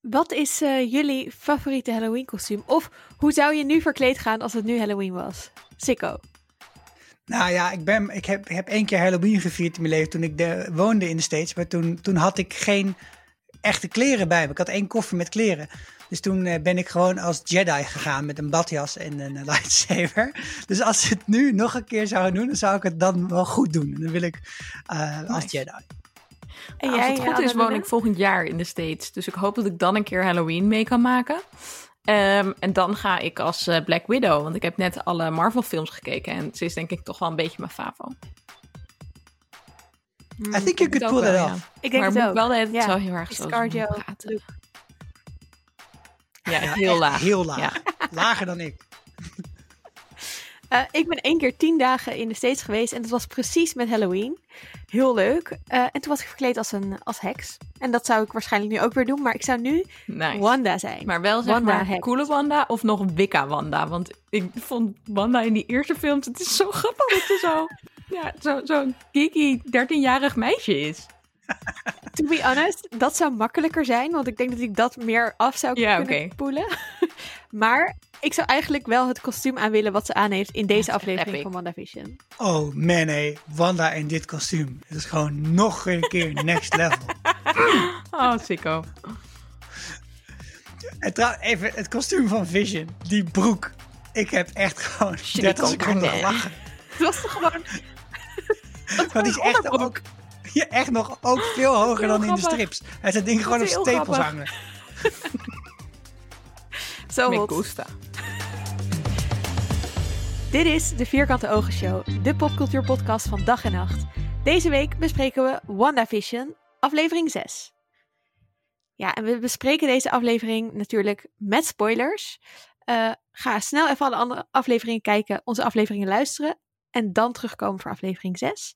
wat is uh, jullie favoriete Halloween kostuum? Of hoe zou je nu verkleed gaan als het nu Halloween was? Sikko. Nou ja, ik, ben, ik heb, heb één keer Halloween gevierd in mijn leven toen ik de, woonde in de States. Maar toen, toen had ik geen echte kleren bij me. Ik had één koffer met kleren. Dus toen uh, ben ik gewoon als Jedi gegaan met een badjas en een lightsaber. Dus als ze het nu nog een keer zouden doen, dan zou ik het dan wel goed doen. dan wil ik uh, als Jedi. En jij, als het goed is, woon ik volgend jaar in de States. Dus ik hoop dat ik dan een keer Halloween mee kan maken. Um, en dan ga ik als uh, Black Widow. Want ik heb net alle Marvel films gekeken. En ze is denk ik toch wel een beetje mijn favo. I think you could pull it off. Ja. Ik denk maar het ook. wel het ja. zo heel erg zo praten. Ja, ja, heel laag. Heel laag. Ja. Lager dan ik. Uh, ik ben één keer tien dagen in de States geweest en dat was precies met Halloween. Heel leuk. Uh, en toen was ik verkleed als een als heks. En dat zou ik waarschijnlijk nu ook weer doen, maar ik zou nu nice. Wanda zijn. Maar wel zeg Wanda maar coole Wanda of nog Wicca Wanda. Want ik vond Wanda in die eerste films, het is zo grappig dat ze zo, ja, zo'n zo geeky 13-jarig meisje is. To be honest, dat zou makkelijker zijn, want ik denk dat ik dat meer af zou ja, kunnen okay. poelen. maar ik zou eigenlijk wel het kostuum aan willen wat ze aan heeft in deze aflevering epic. van WandaVision. Oh man, hey. Wanda in dit kostuum. Het is gewoon nog een keer next level. oh, sicko. En trouw, even het kostuum van Vision. Die broek. Ik heb echt gewoon 30 seconden lachen. Het was toch gewoon... Die is echt ook je echt nog ook veel hoger dan in de strips. Hij zet dingen gewoon op stapels hangen. Zo hot. Dit is de Vierkante Ogen Show, de popcultuurpodcast van dag en nacht. Deze week bespreken we WandaVision, aflevering 6. Ja, en we bespreken deze aflevering natuurlijk met spoilers. Uh, ga snel even alle andere afleveringen kijken, onze afleveringen luisteren en dan terugkomen voor aflevering 6.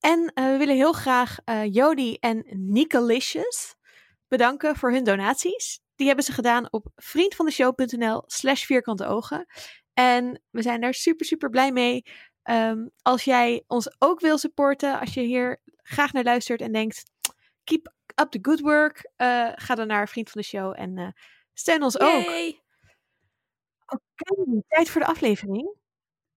En uh, we willen heel graag uh, Jody en Nicolicious bedanken voor hun donaties. Die hebben ze gedaan op vriendvandeshow.nl slash vierkante ogen. En we zijn daar super, super blij mee. Um, als jij ons ook wil supporten, als je hier graag naar luistert en denkt, keep up the good work, uh, ga dan naar Vriend van de Show en steun ons Yay. ook. Oké, okay, tijd voor de aflevering.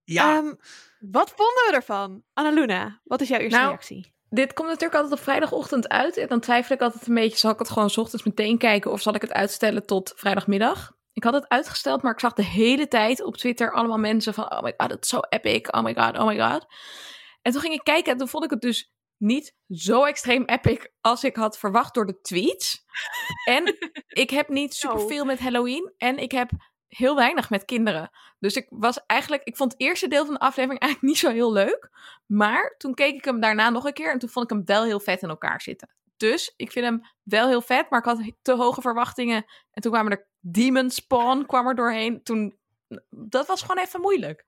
Ja. Um, wat vonden we ervan? Annaluna, wat is jouw eerste nou, reactie? Dit komt natuurlijk altijd op vrijdagochtend uit. En dan twijfel ik altijd een beetje, zal ik het gewoon ochtends meteen kijken of zal ik het uitstellen tot vrijdagmiddag? Ik had het uitgesteld, maar ik zag de hele tijd op Twitter allemaal mensen van, oh my god, het is zo epic, oh my god, oh my god. En toen ging ik kijken en toen vond ik het dus niet zo extreem epic als ik had verwacht door de tweets. en ik heb niet superveel met Halloween en ik heb heel weinig met kinderen. Dus ik was eigenlijk, ik vond het eerste deel van de aflevering eigenlijk niet zo heel leuk. Maar toen keek ik hem daarna nog een keer en toen vond ik hem wel heel vet in elkaar zitten. Dus ik vind hem wel heel vet, maar ik had te hoge verwachtingen. En toen kwamen er Demon Spawn kwam er doorheen. Toen, dat was gewoon even moeilijk.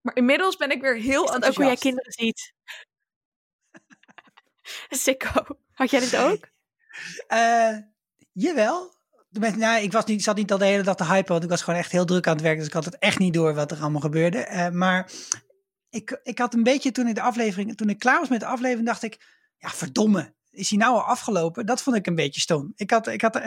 Maar inmiddels ben ik weer heel enthousiast. ook hoe jij kinderen ziet? Sikko. Had jij dit ook? Uh, jawel nou, ik was niet, zat niet al de hele dag te hypen, want ik was gewoon echt heel druk aan het werk. Dus ik had het echt niet door wat er allemaal gebeurde. Uh, maar ik, ik had een beetje toen in de aflevering, toen ik klaar was met de aflevering, dacht ik, ja, verdomme. Is hij nou al afgelopen? Dat vond ik een beetje stom. Ik had, ik had,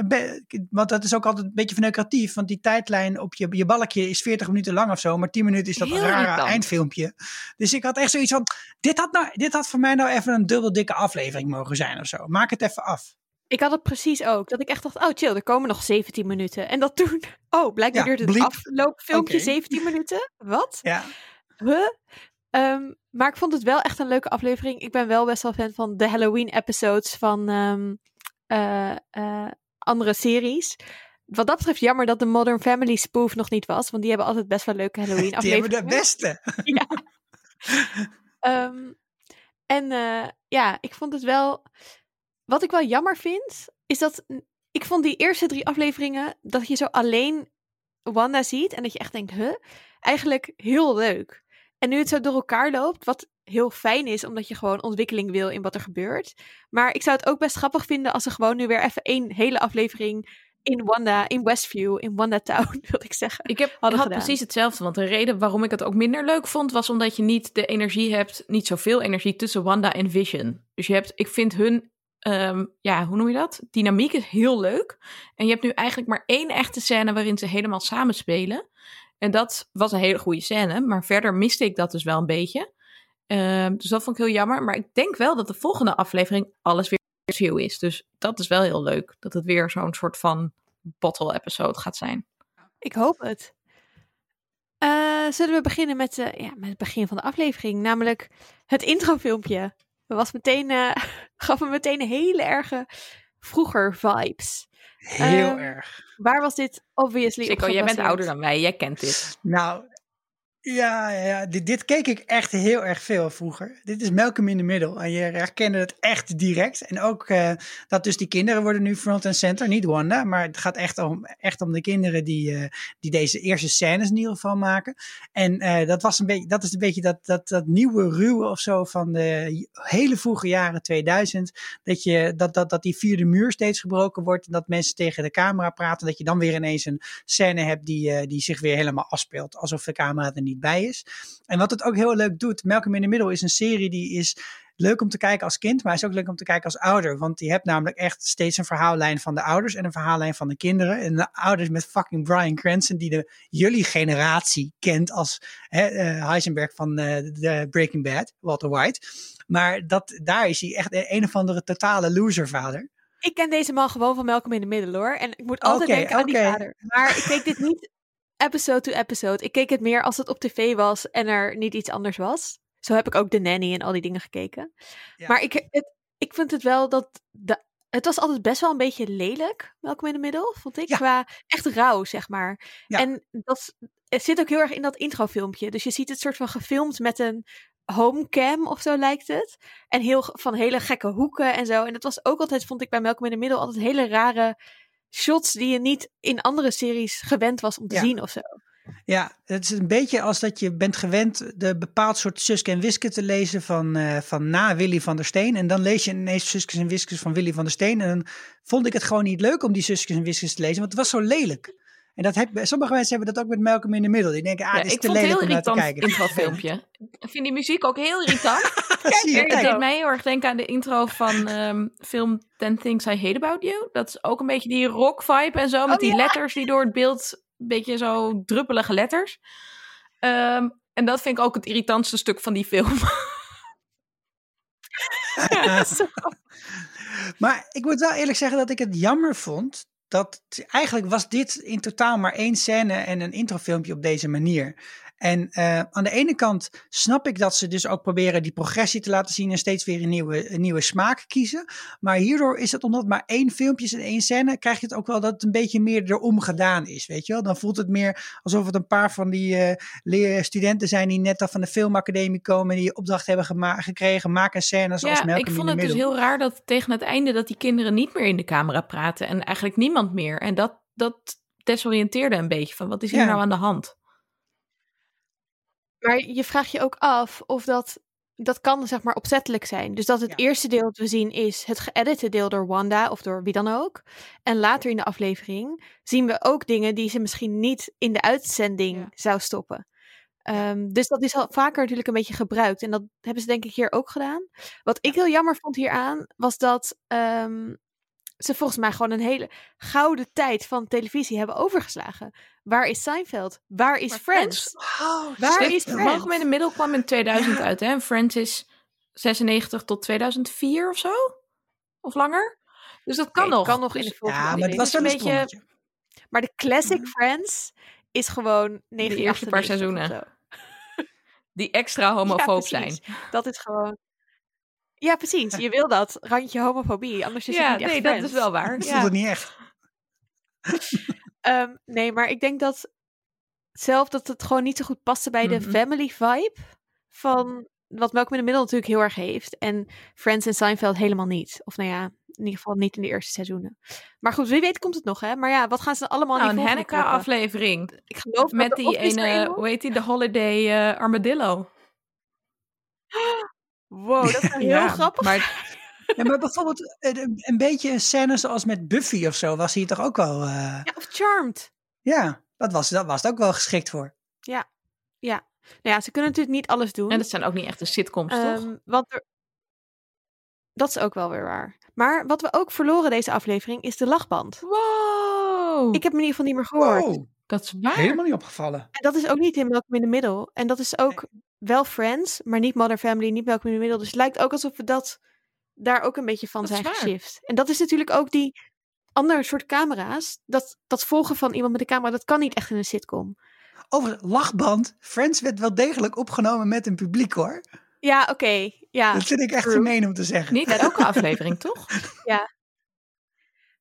want dat is ook altijd een beetje verneukeratief. Want die tijdlijn op je, je balkje is 40 minuten lang of zo. Maar 10 minuten is dat een rare eindfilmpje. Dus ik had echt zoiets van: dit had, nou, dit had voor mij nou even een dubbel dikke aflevering mogen zijn of zo. Maak het even af. Ik had het precies ook. Dat ik echt dacht, oh chill, er komen nog 17 minuten. En dat toen, oh, blijkbaar ja, duurt het afloopfilmpje okay. 17 minuten. Wat? Ja. Huh? Um, maar ik vond het wel echt een leuke aflevering. Ik ben wel best wel fan van de Halloween episodes van um, uh, uh, andere series. Wat dat betreft jammer dat de Modern Family spoof nog niet was. Want die hebben altijd best wel leuke Halloween afleveringen. Die hebben de beste. ja. um, en uh, ja, ik vond het wel wat ik wel jammer vind, is dat ik vond die eerste drie afleveringen, dat je zo alleen Wanda ziet en dat je echt denkt, huh, eigenlijk heel leuk. En nu het zo door elkaar loopt, wat heel fijn is, omdat je gewoon ontwikkeling wil in wat er gebeurt. Maar ik zou het ook best grappig vinden als ze gewoon nu weer even één hele aflevering in Wanda, in Westview, in Wanda Town, wil ik zeggen. Ik heb had precies hetzelfde, want de reden waarom ik het ook minder leuk vond, was omdat je niet de energie hebt, niet zoveel energie tussen Wanda en Vision. Dus je hebt, ik vind hun ehm, ja, hoe noem je dat? Dynamiek is heel leuk. En je hebt nu eigenlijk maar één echte scène waarin ze helemaal samen spelen. En dat was een hele goede scène. Maar verder miste ik dat dus wel een beetje. Ehm, dus dat vond ik heel jammer. Maar ik denk wel dat de volgende aflevering alles weer view is. Dus dat is wel heel leuk. Dat het weer zo'n soort van bottle episode gaat zijn. Ik hoop het. Eh, zullen we beginnen met, uh, ja, met het begin van de aflevering, namelijk het introfilmpje. Was meteen, uh, gaf me meteen hele erge vroeger vibes. Heel um, erg. Waar was dit obviously Sikko, jij bent ouder dan wij, jij kent dit. Nou, ja, ja. Dit, dit, keek ik echt heel erg veel vroeger. Dit is Malcolm in the Middle. En je herkende het echt direct. En ook uh, dat dus die kinderen worden nu front en center. Niet Wanda, maar het gaat echt om, echt om de kinderen die, uh, die deze eerste scènes in ieder geval maken. En uh, dat, was een beetje, dat is een beetje dat, dat, dat nieuwe ruwe of zo van de hele vroege jaren 2000. Dat, je, dat, dat, dat die vierde muur steeds gebroken wordt. En dat mensen tegen de camera praten. Dat je dan weer ineens een scène hebt die, die zich weer helemaal afspeelt. Alsof de camera er niet bij is. En wat het ook heel leuk doet, Malcolm in the Middle is een serie die is leuk om te kijken als kind, maar is ook leuk om te kijken als ouder. Want die hebt namelijk echt steeds een verhaallijn van de ouders en een verhaallijn van de kinderen. En de ouders met fucking Brian Cranston, die de jullie generatie kent als hè, uh, Heisenberg van uh, de Breaking Bad, Walter White. Maar dat, daar is hij echt een of andere totale loservader. Ik ken deze man gewoon van Malcolm in the Middle hoor. En ik moet altijd okay, denken aan okay. die vader. Maar ik keek dit niet episode to episode. Ik keek het meer als het op tv was en er niet iets anders was. Zo heb ik ook de nanny en al die dingen gekeken. Ja. Maar ik, het, ik vind het wel dat. De, het was altijd best wel een beetje lelijk, welkom in de middel, vond ik. Ja. Qua echt rauw, zeg maar. Ja. En dat het zit ook heel erg in dat introfilmpje. Dus je ziet het soort van gefilmd met een homecam of zo lijkt het. En heel van hele gekke hoeken en zo. En dat was ook altijd, vond ik bij Malcolm in de Middel, altijd hele rare shots die je niet in andere series gewend was om te ja. zien of zo. Ja, het is een beetje als dat je bent gewend de bepaald soort Suske en Wiske te lezen van, uh, van na Willy van der Steen. En dan lees je ineens Suske en Wiskes van Willy van der Steen. En dan vond ik het gewoon niet leuk om die Suske en Wiskes te lezen, want het was zo lelijk. En dat heb, sommige mensen hebben dat ook met Malcolm in de Middle. Die denken, ah, dit is ik te vond lelijk om heel naar te irritant kijken. introfilmpje. ik vind die muziek ook heel irritant. Je, Het kijk. deed mij heel erg denken aan de intro van um, film 10 Things I Hate About You. Dat is ook een beetje die rock vibe en zo. Met Oh, die ja. letters die door het beeld, een beetje zo druppelige letters. Um, en dat vind ik ook het irritantste stuk van die film. Ja. Maar ik moet wel eerlijk zeggen dat ik het jammer vond. Dat eigenlijk was dit in totaal maar één scène en een introfilmpje op deze manier. En uh, aan de ene kant snap ik dat ze dus ook proberen die progressie te laten zien en steeds weer een nieuwe, een nieuwe smaak kiezen. Maar hierdoor is het, omdat het maar één filmpje is en één scène, krijg je het ook wel dat het een beetje meer erom gedaan is. Weet je wel? Dan voelt het meer alsof het een paar van die uh, studenten zijn die net al van de filmacademie komen en die opdracht hebben gekregen. Maak een scène zoals ja, Malcolm ik vond het dus heel raar dat tegen het einde dat die kinderen niet meer in de camera praten. En eigenlijk niemand meer. En dat, dat desoriënteerde een beetje van wat is hier Ja. nou aan de hand? Maar je vraagt je ook af of dat, dat kan zeg maar opzettelijk zijn. Dus dat het Ja. eerste deel dat we zien is het geëdite deel door Wanda of door wie dan ook. En later in de aflevering zien we ook dingen die ze misschien niet in de uitzending Ja. zou stoppen. Ehm, dus dat is al vaker natuurlijk een beetje gebruikt. En dat hebben ze denk ik hier ook gedaan. Wat ik heel jammer vond hieraan, was dat ehm, ze volgens mij gewoon een hele gouden tijd van televisie hebben overgeslagen. Waar is Seinfeld? Waar is Maar Friends? Oh, Waar is Friends? Malcolm in de Middel kwam in 2000 uit, hè? En Friends is 96 tot 2004 of zo? Of langer? Dus dat kan nog. kan nog in de volgende Ja, maar het was een beetje-. Maar de classic. Friends is gewoon 1998 eerste paar seizoenen. zo. Die extra homofoob Ja, zijn. Dat is gewoon... Ja, precies. Je wil dat. Randje homofobie. Anders is Ja, het niet echt nee, dat is wel waar. Het Ja. voelde niet echt. Ehm, nee, maar ik denk dat zelf dat het gewoon niet zo goed paste bij de Mhm. family vibe van wat Malcolm in de Middle natuurlijk heel erg heeft. En Friends en Seinfeld helemaal niet. Of nou ja, in ieder geval niet in de eerste seizoenen. Maar goed, wie weet komt het nog, hè? Maar ja, wat gaan ze allemaal Nou, in een? Hanukkah-aflevering. Ik geloof Met die ene, hoe heet die, de Holiday eh, Armadillo. Wow, dat is heel Ja, grappig. Maar Ja, maar bijvoorbeeld een, een beetje een scène zoals met Buffy of zo was hier toch ook wel... eh, Ja, of Charmed. ja, dat was, dat was het ook wel geschikt voor. Ja. Ja. Nou ja, ze kunnen natuurlijk niet alles doen. en dat zijn ook niet echt de sitcoms, toch? Ehm, want er... Dat is ook wel weer waar. Maar wat we ook verloren deze aflevering is de lachband. Wow. Ik heb hem in ieder geval niet meer gehoord. Wow, dat is waar. helemaal niet opgevallen. En dat is ook niet in Malcolm in the Middle. En dat is ook wel Friends, maar niet Mother Family, niet Malcolm in the Middle. Dus het lijkt ook alsof we dat daar ook een beetje van Dat zijn geshift. En dat is natuurlijk ook die andere soort camera's. Dat, dat volgen van iemand met een camera, dat kan niet echt in een sitcom. Over lachband, Friends werd wel degelijk opgenomen met een publiek hoor. Ja, oké. ja. Dat vind ik echt gemeen om te zeggen. Niet elke aflevering, toch?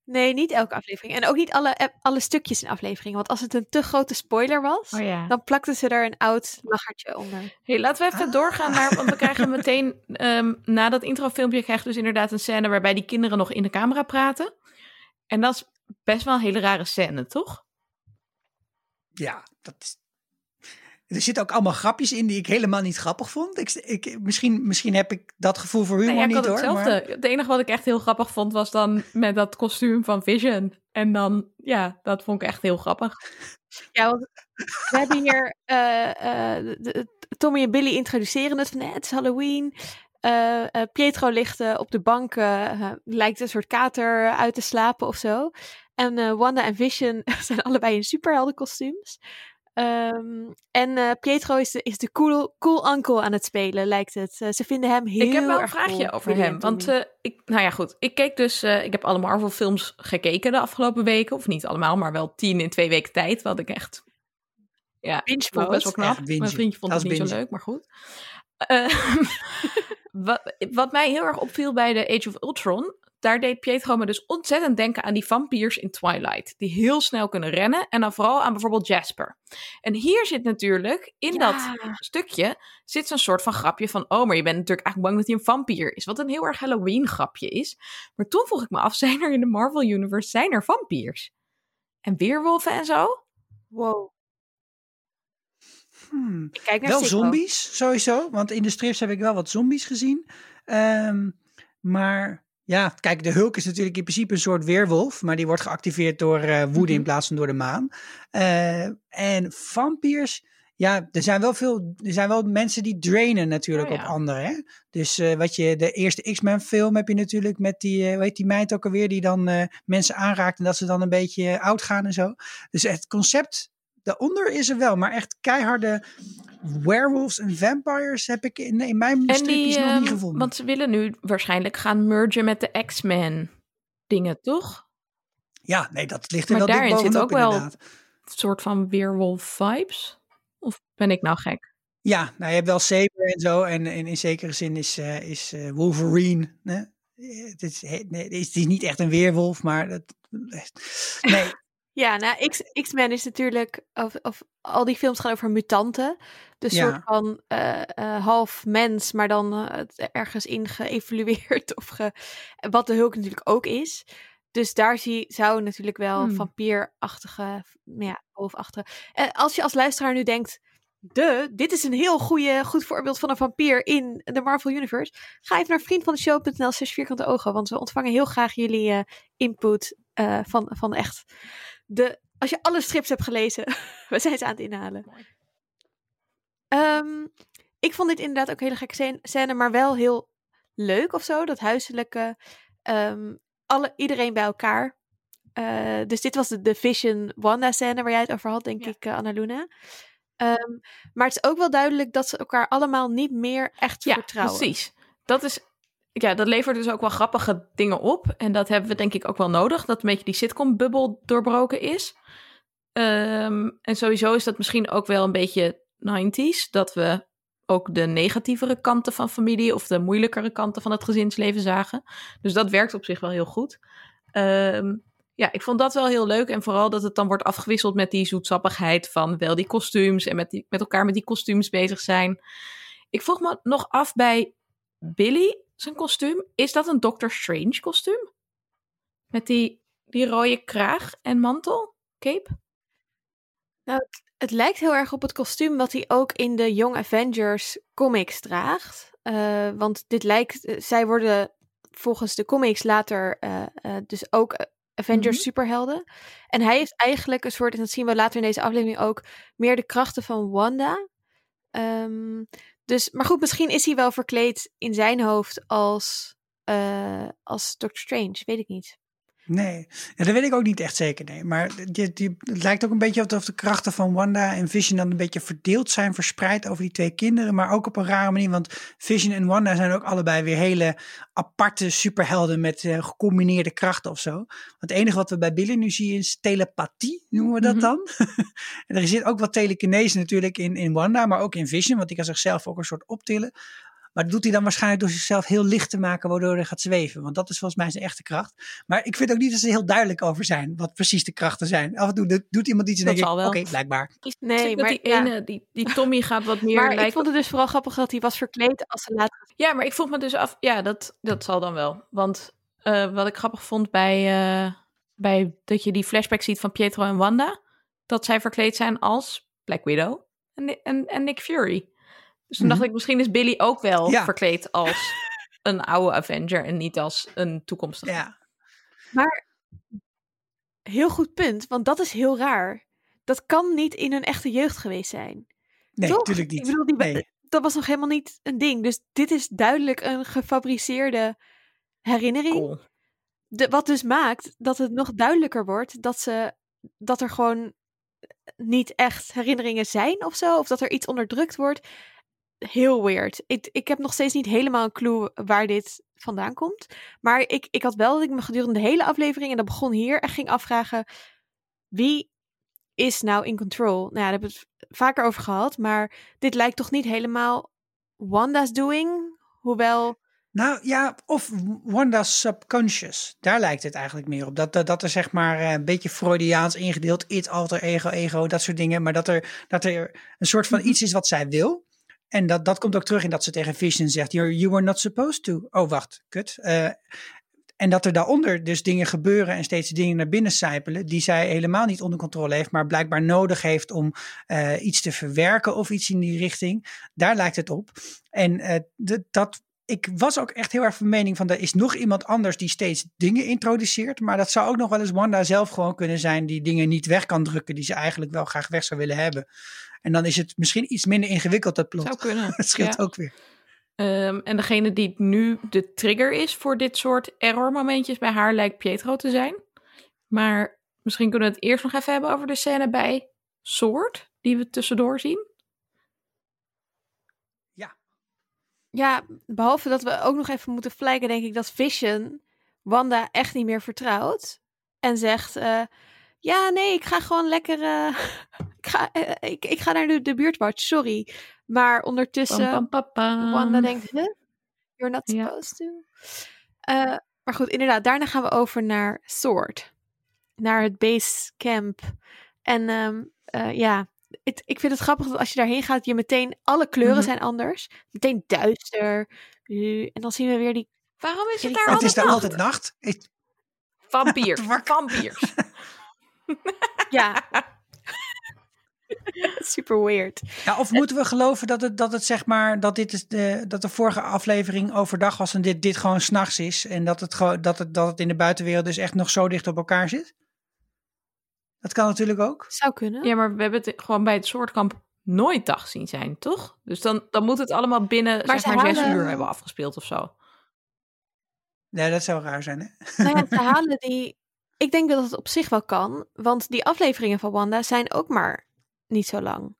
Nee, niet elke aflevering. En ook niet alle, alle stukjes in afleveringen. Want als het een te grote spoiler was, Oh ja. dan plakten ze er een oud lachertje onder. Hey, laten we even Ah. doorgaan naar, want we krijgen meteen ehm, na dat introfilmpje krijgen we dus inderdaad een scène waarbij die kinderen nog in de camera praten. En dat is best wel een hele rare scène, toch? Ja, dat is... Er zitten ook allemaal grapjes in die ik helemaal niet grappig vond. Ik, ik, misschien, misschien heb ik dat gevoel voor humor Nee, ja, ik niet hoor. hetzelfde. Maar... Het enige wat ik echt heel grappig vond was dan met dat kostuum van Vision. En dan, ja, dat vond ik echt heel grappig. Ja, want we hebben hier eh, eh, de- Tommy en Billy introduceren het van eh, het is Halloween. Eh, eh, Pietro ligt op de bank, lijkt een soort kater uit te slapen of zo. En eh, Wanda en Vision zijn allebei in superheldenkostuums. Ehm, en eh, Pietro is de, is de cool, cool uncle aan het spelen, lijkt het. Eh, ze vinden hem heel ik heb wel een erg vraagje cool, over hem. Want eh, ik, nou ja, goed. Ik keek dus, eh, ik heb alle Marvel films gekeken de afgelopen weken. Of niet allemaal, maar wel tien in twee weken tijd. Wat ik echt, ja, Binge vond best wel knap. Mijn vriendje vond Dat het niet zo leuk, maar goed. Wat, wat mij heel erg opviel bij de Age of Ultron, daar deed Pietro me dus ontzettend denken aan die vampiers in Twilight. Die heel snel kunnen rennen en dan vooral aan bijvoorbeeld Jasper. En hier zit natuurlijk, in dat stukje, zit zo'n soort van grapje van, oh, maar je bent natuurlijk eigenlijk bang dat hij een vampier is. Wat een heel erg Halloween grapje is. Maar toen vroeg ik me af, zijn er in de Marvel Universe, zijn er vampiers? En weerwolven en zo? Wow. Hmm. Ik kijk naar Wel Sicko. zombies, sowieso. Want in de strips heb ik wel wat zombies gezien. Ehm, maar ja, kijk, de Hulk is natuurlijk in principe een soort weerwolf. Maar die wordt geactiveerd door eh, woede in Mhm. plaats van door de maan. Eh, en vampiers, ja, er zijn wel veel, er zijn wel mensen die drainen natuurlijk Oh ja. op anderen. Hè? Dus eh, wat je, de eerste X-Men film heb je natuurlijk met die, hoe heet die meid ook alweer, die dan mensen aanraakt en dat ze dan een beetje oud gaan en zo. Dus het concept daaronder is er wel, maar echt keiharde werewolves en vampires heb ik in, in mijn En die, nog ehm, niet gevonden. want ze willen nu waarschijnlijk gaan mergen met de X-Men dingen, toch? ja, nee, dat ligt er Maar wel dik daarin zit ook wel- inderdaad. Een soort van weerwolf vibes? Of ben ik nou gek? Ja, nou, je hebt wel Saber en zo. En, en in zekere zin is, eh, is eh, Wolverine. Hè? Eh, Het, is, nee, het is het is niet echt een weerwolf, maar dat, nee, Ja, nou, X-Men is natuurlijk, of, of al die films gaan over mutanten. Dus Ja. soort van eh, eh, half mens, maar dan eh, ergens in geëvolueerd. Of ge, wat de Hulk natuurlijk ook is. Dus daar zie, zou natuurlijk wel Hmm. vampierachtige, ja, wolfachtige. En als je als luisteraar nu denkt, de, dit is een heel goede, goed voorbeeld van een vampier in de Marvel Universe. Ga even naar vriendvandeshow.nl slash vierkante ogen, want we ontvangen heel graag jullie input van, van echt de, als je alle strips hebt gelezen, we zijn ze aan het inhalen. Ehm, ik vond dit inderdaad ook een hele gekke scène- maar wel heel leuk of zo. Dat huiselijke, ehm, alle, iedereen bij elkaar. Eh, dus dit was de, de Vision Wanda scène waar jij het over had, denk Ja. ik, uh, Annaluna. Ehm, maar het is ook wel duidelijk dat ze elkaar allemaal niet meer echt Ja, vertrouwen. precies. Dat is, ja, dat levert dus ook wel grappige dingen op. En dat hebben we denk ik ook wel nodig. Dat een beetje die sitcom-bubbel doorbroken is. Ehm, en sowieso is dat misschien ook wel een beetje 90s. Dat we ook de negatievere kanten van familie of de moeilijkere kanten van het gezinsleven zagen. Dus dat werkt op zich wel heel goed. Ehm, ja, ik vond dat wel heel leuk. En vooral dat het dan wordt afgewisseld met die zoetsappigheid van wel die kostuums. En met, die, met elkaar met die kostuums bezig zijn. Ik vroeg me nog af bij Billy, zijn kostuum. Is dat een Doctor Strange kostuum? Met die, die rode kraag en mantel? Cape? Het lijkt heel erg op het kostuum wat hij ook in de Young Avengers comics draagt. Eh, want dit lijkt, eh, zij worden volgens de comics later eh, dus ook Avengers Mhm. superhelden. En hij heeft eigenlijk een soort, en dat zien we later in deze aflevering ook, meer de krachten van Wanda. Ehm, dus, maar goed, misschien is hij wel verkleed in zijn hoofd als eh, als Doctor Strange, weet ik niet. Nee, ja, dat weet ik ook niet echt zeker. Nee. Maar die, die, het lijkt ook een beetje alsof de krachten van Wanda en Vision dan een beetje verdeeld zijn, verspreid over die twee kinderen. Maar ook op een rare manier, want Vision en Wanda zijn ook allebei weer hele aparte superhelden met uh, gecombineerde krachten of zo. Want het enige wat we bij Billy nu zien is telepathie, noemen we dat Mhm. dan. en er zit ook wat telekinese natuurlijk in, in Wanda, maar ook in Vision, want die kan zichzelf ook een soort optillen. Maar dat doet hij dan waarschijnlijk door zichzelf heel licht te maken, waardoor hij gaat zweven. Want dat is volgens mij zijn echte kracht. Maar ik vind ook niet dat ze er heel duidelijk over zijn, wat precies de krachten zijn. Af en toe doet- doet iemand iets en Dat denk ik, zal oké, wel. blijkbaar. Nee, maar, die ja. ene, die, die Tommy gaat wat meer maar ik vond het dus vooral grappig dat hij was verkleed als ze later... Ja, maar ik vroeg me dus af, ja, dat, dat zal dan wel. Want eh, wat ik grappig vond bij, eh, bij dat je die flashback ziet van Pietro en Wanda, dat zij verkleed zijn als Black Widow en, en, en Nick Fury. Dus toen dacht Mhm. ik, misschien is Billy ook wel Ja. verkleed als een oude Avenger en niet als een toekomstige. Ja, Maar heel goed punt, want dat is heel raar. Dat kan niet in hun echte jeugd geweest zijn. nee, Toch? natuurlijk niet. Ik bedoel, die, nee. dat was nog helemaal niet een ding. Dus dit is duidelijk een gefabriceerde herinnering. Cool. De, wat dus maakt dat het nog duidelijker wordt dat, ze, dat er gewoon niet echt herinneringen zijn of zo. Of dat er iets onderdrukt wordt. Heel weird. Ik, ik heb nog steeds niet helemaal een clue waar dit vandaan komt. Maar ik, ik had wel dat ik me gedurende de hele aflevering, en dat begon hier, echt ging afvragen: wie is nou in control? Nou ja, daar hebben we het vaker over gehad. Maar dit lijkt toch niet helemaal Wanda's doing? Hoewel. Nou ja, of Wanda's subconscious. Daar lijkt het eigenlijk meer op. Dat, dat, dat er zeg maar eh, een beetje Freudiaans ingedeeld, it, alter, ego, ego, dat soort dingen. Maar dat er, dat er een soort van iets is wat zij wil. En dat, dat komt ook terug in dat ze tegen Vision zegt, you were not supposed to. Oh, wacht, kut. Eh, en dat er daaronder dus dingen gebeuren en steeds dingen naar binnen sijpelen die zij helemaal niet onder controle heeft, maar blijkbaar nodig heeft om eh, iets te verwerken of iets in die richting. Daar lijkt het op. En eh, dat, ik was ook echt heel erg van mening van er is nog iemand anders die steeds dingen introduceert, maar dat zou ook nog wel eens Wanda zelf gewoon kunnen zijn die dingen niet weg kan drukken die ze eigenlijk wel graag weg zou willen hebben. En dan is het misschien iets minder ingewikkeld dat plot. Zou kunnen. Dat scheelt ja. ook weer. Ehm, en degene die nu de trigger is voor dit soort errormomentjes bij haar lijkt Pietro te zijn. Maar misschien kunnen we het eerst nog even hebben over de scène bij Sword, die we tussendoor zien. Ja, behalve dat we ook nog even moeten flaggen, denk ik dat Vision Wanda echt niet meer vertrouwt. En zegt: eh, Ja, nee, ik ga gewoon lekker. eh, ik, ga, eh, ik, ik ga naar de, de buurtwatch, sorry. Maar ondertussen. Pam, pam, pam. Wanda denkt, huh? You're not Ja. supposed to. Eh, maar goed, inderdaad, daarna gaan we over naar Sword. Naar het base camp. En ehm, eh, ja, het, ik vind het grappig dat als je daarheen gaat, je meteen, alle kleuren Mhm. zijn anders. Meteen duister. En dan zien we weer die... Waarom is het daar Het altijd is daar nacht? altijd nacht. Vampiers, wakker. vampiers. Ja. Super weird. Ja, of moeten we geloven dat het, dat het zeg maar, dat dit is de, dat de vorige aflevering overdag was en dit, dit gewoon s'nachts is. En dat het, gewoon dat, het, dat het in de buitenwereld dus echt nog zo dicht op elkaar zit? Dat kan natuurlijk ook. Zou kunnen. Ja, maar we hebben het gewoon bij het soortkamp nooit dag zien zijn, toch? Dus dan, dan moet het allemaal binnen Maar zeg ze maar zes halen- uur hebben afgespeeld of zo. Nee, dat zou raar zijn, hè? Nou ja, ze halen die... Ik denk dat het op zich wel kan. Want die afleveringen van Wanda zijn ook maar niet zo lang.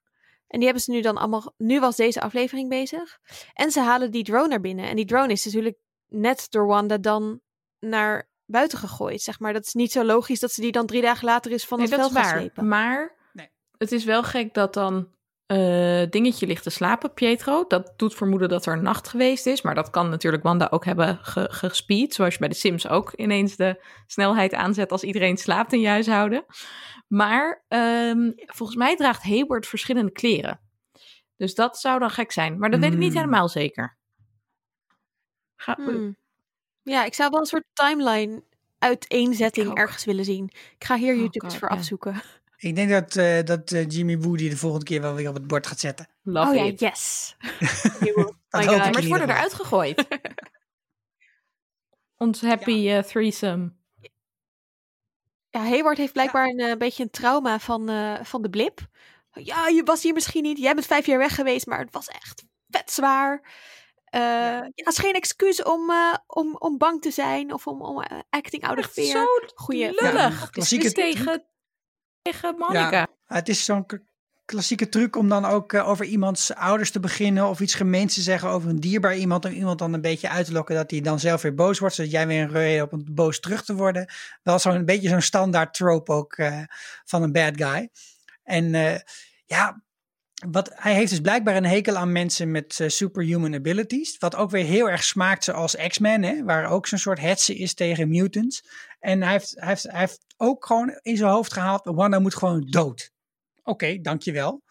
En die hebben ze nu dan allemaal... Nu was deze aflevering bezig. En ze halen die drone naar binnen. En die drone is natuurlijk net door Wanda dan naar buiten gegooid. Zeg maar, dat is niet zo logisch dat ze die dan drie dagen later is van Nee, het veld gaan waar. slepen. Maar Nee. het is wel gek dat dan eh, dingetje ligt te slapen, Pietro. Dat doet vermoeden dat er een nacht geweest is. Maar dat kan natuurlijk Wanda ook hebben ge gespeed. Zoals je bij de Sims ook ineens de snelheid aanzet als iedereen slaapt in je huishouden. Maar ehm, volgens mij draagt Hayward verschillende kleren. Dus dat zou dan gek zijn. Maar dat weet ik niet Hmm. helemaal zeker. Ga, Hmm. Ja, ik zou wel een soort timeline uiteenzetting ergens willen zien. Ik ga hier Oh YouTube voor ja. afzoeken. Ik denk dat, eh, dat eh, Jimmy Woo die de volgende keer wel weer op het bord gaat zetten. Love oh ja, yes. Dat hoop ik het ieder worden eruit gegooid. Ons happy eh, threesome. Ja, Hayward heeft blijkbaar een beetje een trauma van, eh, van de blip. Ja, je was hier misschien niet. Jij bent vijf jaar weg geweest, maar het was echt vet zwaar. eh, ja. is geen excuus om, uh, om, om bang te zijn of om, om acting out of fear. Zo Goeie Ja, lullig. het is klassieke- dus tegen, tegen Monica. Ja, het is zo'n klassieke truc om dan ook eh, over iemands ouders te beginnen of iets gemeens te zeggen over een dierbaar iemand. Om iemand dan een beetje uit te lokken dat hij dan zelf weer boos wordt, zodat jij weer een reden hebt om boos terug te worden. Wel zo'n beetje zo'n standaard trope ook eh, van een bad guy. En eh, ja, wat, hij heeft dus blijkbaar een hekel aan mensen met superhuman abilities. Wat ook weer heel erg smaakt zoals X-Men, waar ook zo'n soort hetze is tegen mutants. En hij heeft, hij, heeft, hij heeft ook gewoon in zijn hoofd gehaald, Wanda moet gewoon dood. Oké, dankjewel.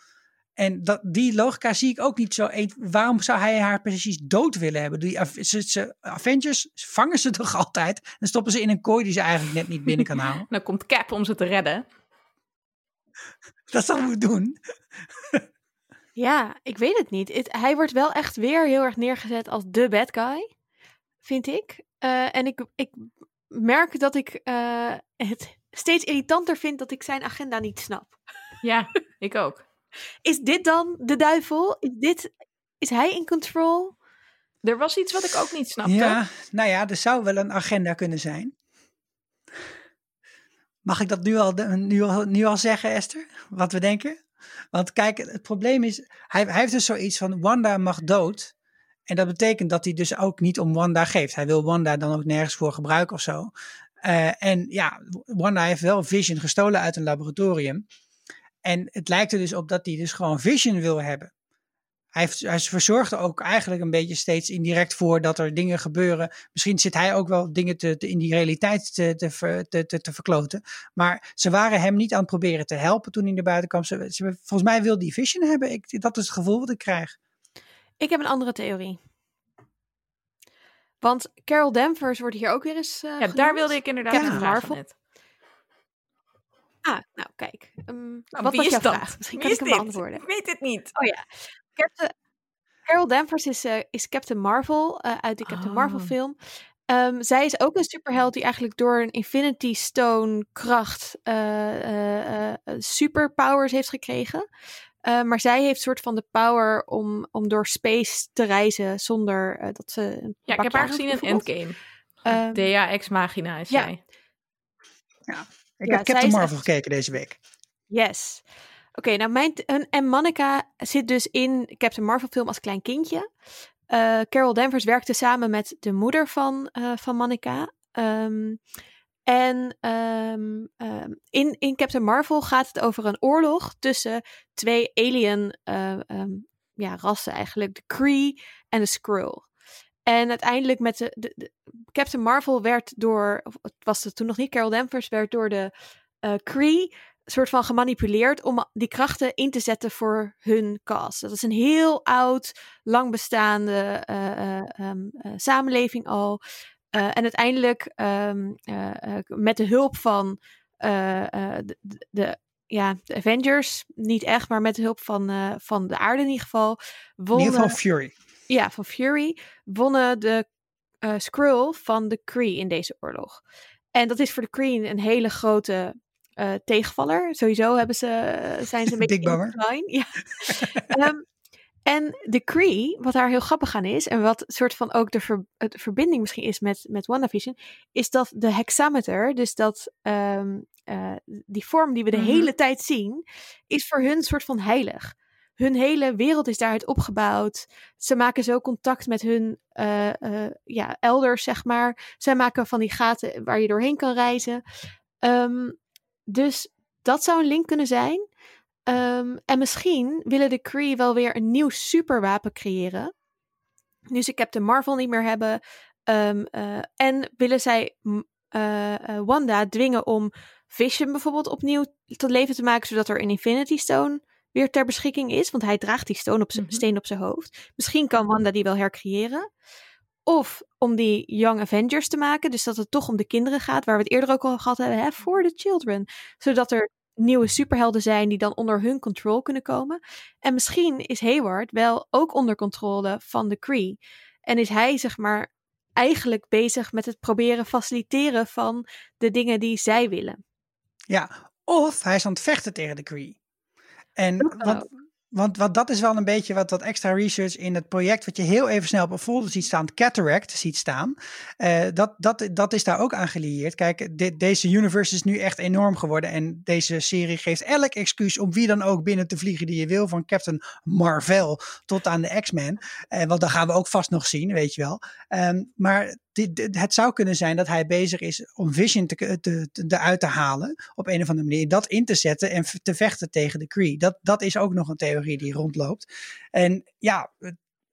En dat, die logica zie ik ook niet zo. een- Waarom zou hij haar precies dood willen hebben? Die, Av- ze, ze- Avengers vangen ze toch altijd en stoppen ze in een kooi die ze eigenlijk net niet binnen kan houden. Dan komt Cap om ze te redden. Dat zal we doen. Ja, ik weet het niet. Hij wordt wel echt weer heel erg neergezet als de bad guy, vind ik. Eh, en ik, ik merk dat ik eh, het steeds irritanter vind dat ik zijn agenda niet snap. Ja, ik ook. Is dit dan de duivel? Is, dit, is hij in control? Er was iets wat ik ook niet snapte. Ja, nou ja, er zou wel een agenda kunnen zijn. Mag ik dat nu al, nu al, nu al zeggen, Esther? Wat we denken? Want kijk, het probleem is, hij, hij heeft dus zoiets van Wanda mag dood. En dat betekent dat hij dus ook niet om Wanda geeft. Hij wil Wanda dan ook nergens voor gebruiken of zo. Eh, en ja, Wanda heeft wel Vision gestolen uit een laboratorium. En het lijkt er dus op dat hij dus gewoon Vision wil hebben. Hij, heeft, hij verzorgt er ook eigenlijk een beetje steeds indirect voor dat er dingen gebeuren. Misschien zit hij ook wel dingen te, in die realiteit te, te, te, te, te verkloten. Maar ze waren hem niet aan het proberen te helpen toen hij naar buiten kwam. Ze- volgens mij wil die Vision hebben. Ik, dat is het gevoel wat ik krijg. Ik heb een andere theorie. Want Carol Danvers wordt hier ook weer eens. eh, Ja, daar wilde ik inderdaad Captain Marvel. net. Ah, nou kijk. Ehm, Nou, wat wie was is jouw dat? vraag? Misschien Wie kan ik hem dit? beantwoorden. Ik weet het niet. Oh ja. Captain, Carol Danvers is, eh, is Captain Marvel eh, uit de Captain Marvel Oh. film. Ehm, zij is ook een superheld die eigenlijk door een Infinity Stone kracht eh, eh, eh, superpowers heeft gekregen. Eh, maar zij heeft soort van de power om, om door space te reizen zonder eh, dat ze. Een Ja, ik heb haar gezien in. Endgame. Ehm, Dea ex Magina is ja. zij. Ik Ja, heb zij Captain Marvel echt- gekeken deze week. Yes. Oké, nou mijn en, en Monica zit dus in Captain Marvel film als klein kindje. Eh, Carol Danvers werkte samen met de moeder van, eh van Monica. Ehm, en ehm, ehm, in, in Captain Marvel gaat het over een oorlog tussen twee alien ehm, ja, rassen eigenlijk. De Kree en de Skrull. En uiteindelijk met de, Captain Marvel werd door, het was het toen nog niet, Carol Danvers werd door de eh Kree soort van gemanipuleerd om die krachten in te zetten voor hun cause. Dat is een heel oud, lang bestaande eh, samenleving al. Eh, en uiteindelijk ehm, eh, eh, met de hulp van de, de- ja, de Avengers, niet echt, maar met de hulp van, van de aarde in ieder geval, In wonnen, ieder geval Fury. ja, van Fury, wonnen de eh Skrull van de Kree in deze oorlog. En dat is voor de Kree een hele grote tegenvaller. Sowieso hebben ze, zijn ze een beetje in. Ja. Ehm, en de Kree, wat daar heel grappig aan is, en wat soort van ook de, ver- de verbinding misschien is met, met WandaVision, is dat de hexameter, dus dat ehm, eh, die vorm die we de Mhm. hele tijd zien, is voor hun soort van heilig. Hun hele wereld is daaruit opgebouwd. Ze maken zo contact met hun eh, eh, ja, elders, zeg maar. Zij maken van die gaten waar je doorheen kan reizen. Ehm, dus dat zou een link kunnen zijn. Ehm, en misschien willen de Kree wel weer een nieuw superwapen creëren. Nu ze Captain Marvel niet meer hebben. Ehm, eh, en willen zij eh, eh, Wanda dwingen om Vision bijvoorbeeld opnieuw tot leven te maken, zodat er een Infinity Stone weer ter beschikking is. Want hij draagt die stone op zijn Mhm. steen op zijn hoofd. Misschien kan Wanda die wel hercreëren. Of om die Young Avengers te maken. Dus dat het toch om de kinderen gaat. Waar we het eerder ook al gehad hebben. Hè, for the children. Zodat er nieuwe superhelden zijn die dan onder hun control kunnen komen. En misschien is Hayward wel ook onder controle van de Kree. En is hij zeg maar eigenlijk bezig met het proberen faciliteren van de dingen die zij willen. Ja, of hij is aan het vechten tegen de Kree. En wat, Want, want dat is wel een beetje wat, wat extra research in het project, wat je heel even snel op een folder ziet staan, Cataract ziet staan. Uh, dat, dat, dat is daar ook aan gelieerd. Kijk, deze universe is nu echt enorm geworden. En deze serie geeft elk excuus om wie dan ook binnen te vliegen die je wil. Van Captain Marvel tot aan de X-Men. Uh, want dat gaan we ook vast nog zien, weet je wel. Um, maar het zou kunnen zijn dat hij bezig is om Vision te, te, te, eruit te halen. Op een of andere manier. Dat in te zetten en te vechten tegen de Kree. Dat, dat is ook nog een theorie die rondloopt. En ja,